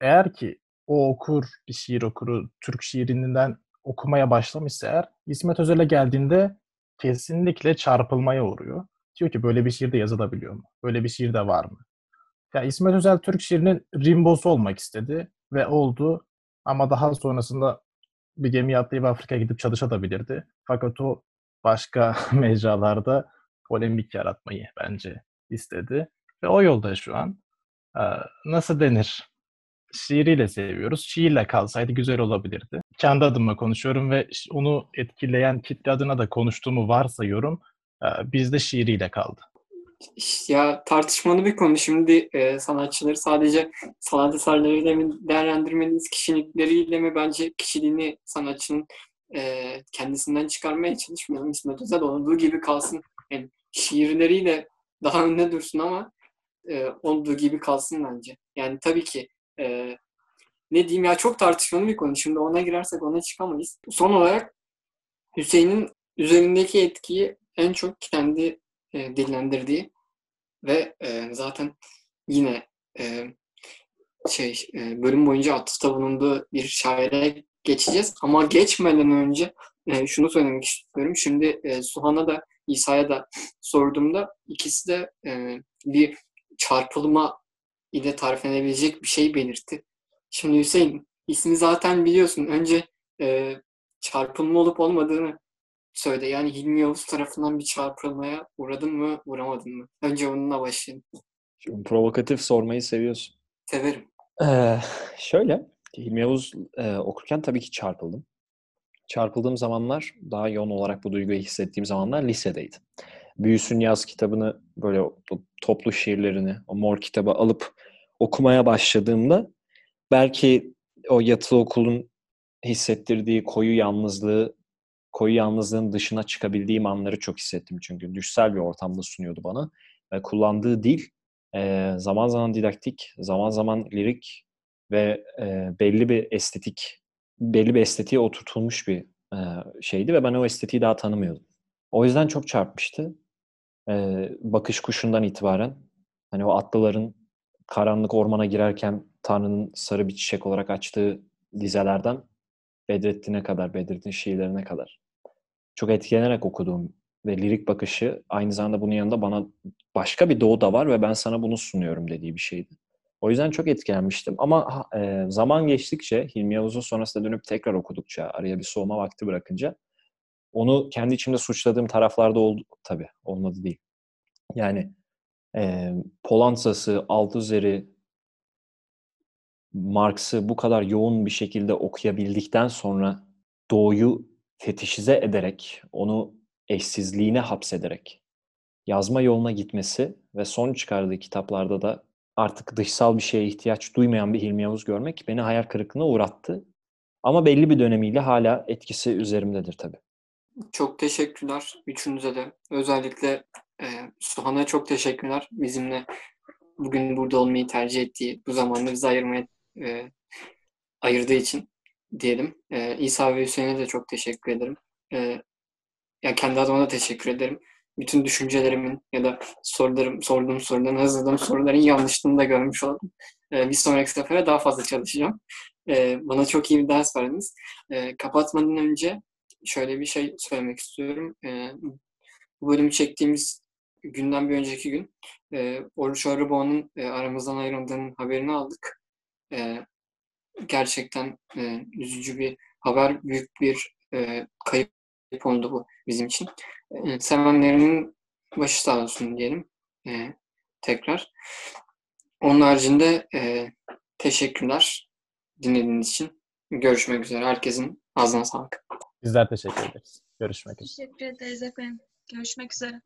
eğer ki o okur, bir şiir okuru, Türk şiirinden okumaya başlamışsa eğer, İsmet Özel'e geldiğinde kesinlikle çarpılmaya uğruyor. Diyor ki böyle bir şiir de yazılabiliyor mu? Böyle bir şiir de var mı? Ya İsmet Özel Türk şiirinin rimbosu olmak istedi ve oldu. Ama daha sonrasında bir gemi atlayıp Afrika'ya gidip çalışabilirdi. Fakat o başka mecralarda polemik yaratmayı bence istedi. Ve o yolda şu an. Nasıl denir? Şiiriyle seviyoruz. Şiirle kalsaydı güzel olabilirdi. Kendi adıma konuşuyorum ve onu etkileyen kitle adına da konuştuğumu varsayıyorum. Bizde şiiriyle kaldı. Ya tartışmalı bir konu. Şimdi e, sanatçıları sadece sanat eserleriyle mi değerlendirmeniz, kişilikleriyle mi bence kişiliğini sanatçının e, kendisinden çıkarmaya çalışmıyorum. İsmet Özel olduğu gibi kalsın. Yani şiirleriyle daha önde dursun ama e, olduğu gibi kalsın bence. Yani tabii ki e, ne diyeyim ya çok tartışmalı bir konu. Şimdi ona girersek ona çıkamayız. Son olarak Hüseyin'in üzerindeki etkiyi en çok kendi e, dillendirdiği ve e, zaten yine e, şey e, bölüm boyunca atıfta bulunduğu bir şaire geçeceğiz. Ama geçmeden önce e, şunu söylemek istiyorum. Şimdi e, Suhan'a da İsa'ya da sorduğumda ikisi de e, bir çarpılma ile tarif edebilecek bir şey belirtti. Şimdi Hüseyin ismi zaten biliyorsun. Önce e, çarpılma olup olmadığını söyle. Yani Hilmi Yavuz tarafından bir çarpılmaya uğradın mı, uğramadın mı? Önce onunla başlayalım. Şimdi provokatif sormayı seviyorsun. Severim. Ee, şöyle, Hilmi Yavuz e, okurken tabii ki çarpıldım. Çarpıldığım zamanlar, daha yoğun olarak bu duyguyu hissettiğim zamanlar lisedeydi. Büyüsün Yaz kitabını, böyle toplu şiirlerini, o mor kitabı alıp okumaya başladığımda belki o yatılı okulun hissettirdiği koyu yalnızlığı koyu yalnızlığın dışına çıkabildiğim anları çok hissettim çünkü düşsel bir ortamda sunuyordu bana ve kullandığı dil zaman zaman didaktik, zaman zaman lirik ve belli bir estetik, belli bir estetiğe oturtulmuş bir şeydi ve ben o estetiği daha tanımıyordum. O yüzden çok çarpmıştı. Bakış kuşundan itibaren hani o atlıların karanlık ormana girerken Tanrı'nın sarı bir çiçek olarak açtığı dizelerden Bedrettin'e kadar, Bedrettin şiirlerine kadar çok etkilenerek okuduğum ve lirik bakışı aynı zamanda bunun yanında bana başka bir doğu da var ve ben sana bunu sunuyorum dediği bir şeydi. O yüzden çok etkilenmiştim ama e, zaman geçtikçe Hilmi Yavuz'un sonrasında dönüp tekrar okudukça araya bir soğuma vakti bırakınca onu kendi içimde suçladığım taraflarda oldu tabii olmadı değil. Yani e, Polantza'sı, Altuzer'i, Marx'ı bu kadar yoğun bir şekilde okuyabildikten sonra doğuyu fetişize ederek, onu eşsizliğine hapsederek yazma yoluna gitmesi ve son çıkardığı kitaplarda da artık dışsal bir şeye ihtiyaç duymayan bir Hilmi Yavuz görmek beni hayal kırıklığına uğrattı. Ama belli bir dönemiyle hala etkisi üzerimdedir tabii. Çok teşekkürler üçünüze de. Özellikle e, Suhan'a çok teşekkürler. Bizimle bugün burada olmayı tercih ettiği, bu zamanı bize ayırmaya e, ayırdığı için diyelim. E, İsa ve Hüseyin'e de çok teşekkür ederim. E, ya kendi adıma da teşekkür ederim. Bütün düşüncelerimin ya da sorularım, sorduğum soruların, hazırladığım soruların yanlışlığını da görmüş oldum. E, bir sonraki sefere daha fazla çalışacağım. E, bana çok iyi bir ders verdiniz. E, kapatmadan önce şöyle bir şey söylemek istiyorum. E, bu bölümü çektiğimiz günden bir önceki gün e, Oruç Arıboğa'nın e, aramızdan ayrıldığının haberini aldık. E, gerçekten e, üzücü bir haber, büyük bir e, kayıp oldu bu bizim için. E, sevenlerinin başı sağ olsun diyelim e, tekrar. Onun haricinde e, teşekkürler dinlediğiniz için. Görüşmek üzere. Herkesin ağzına sağlık. Bizler teşekkür ederiz. Görüşmek üzere. Teşekkür ederiz efendim. Görüşmek üzere.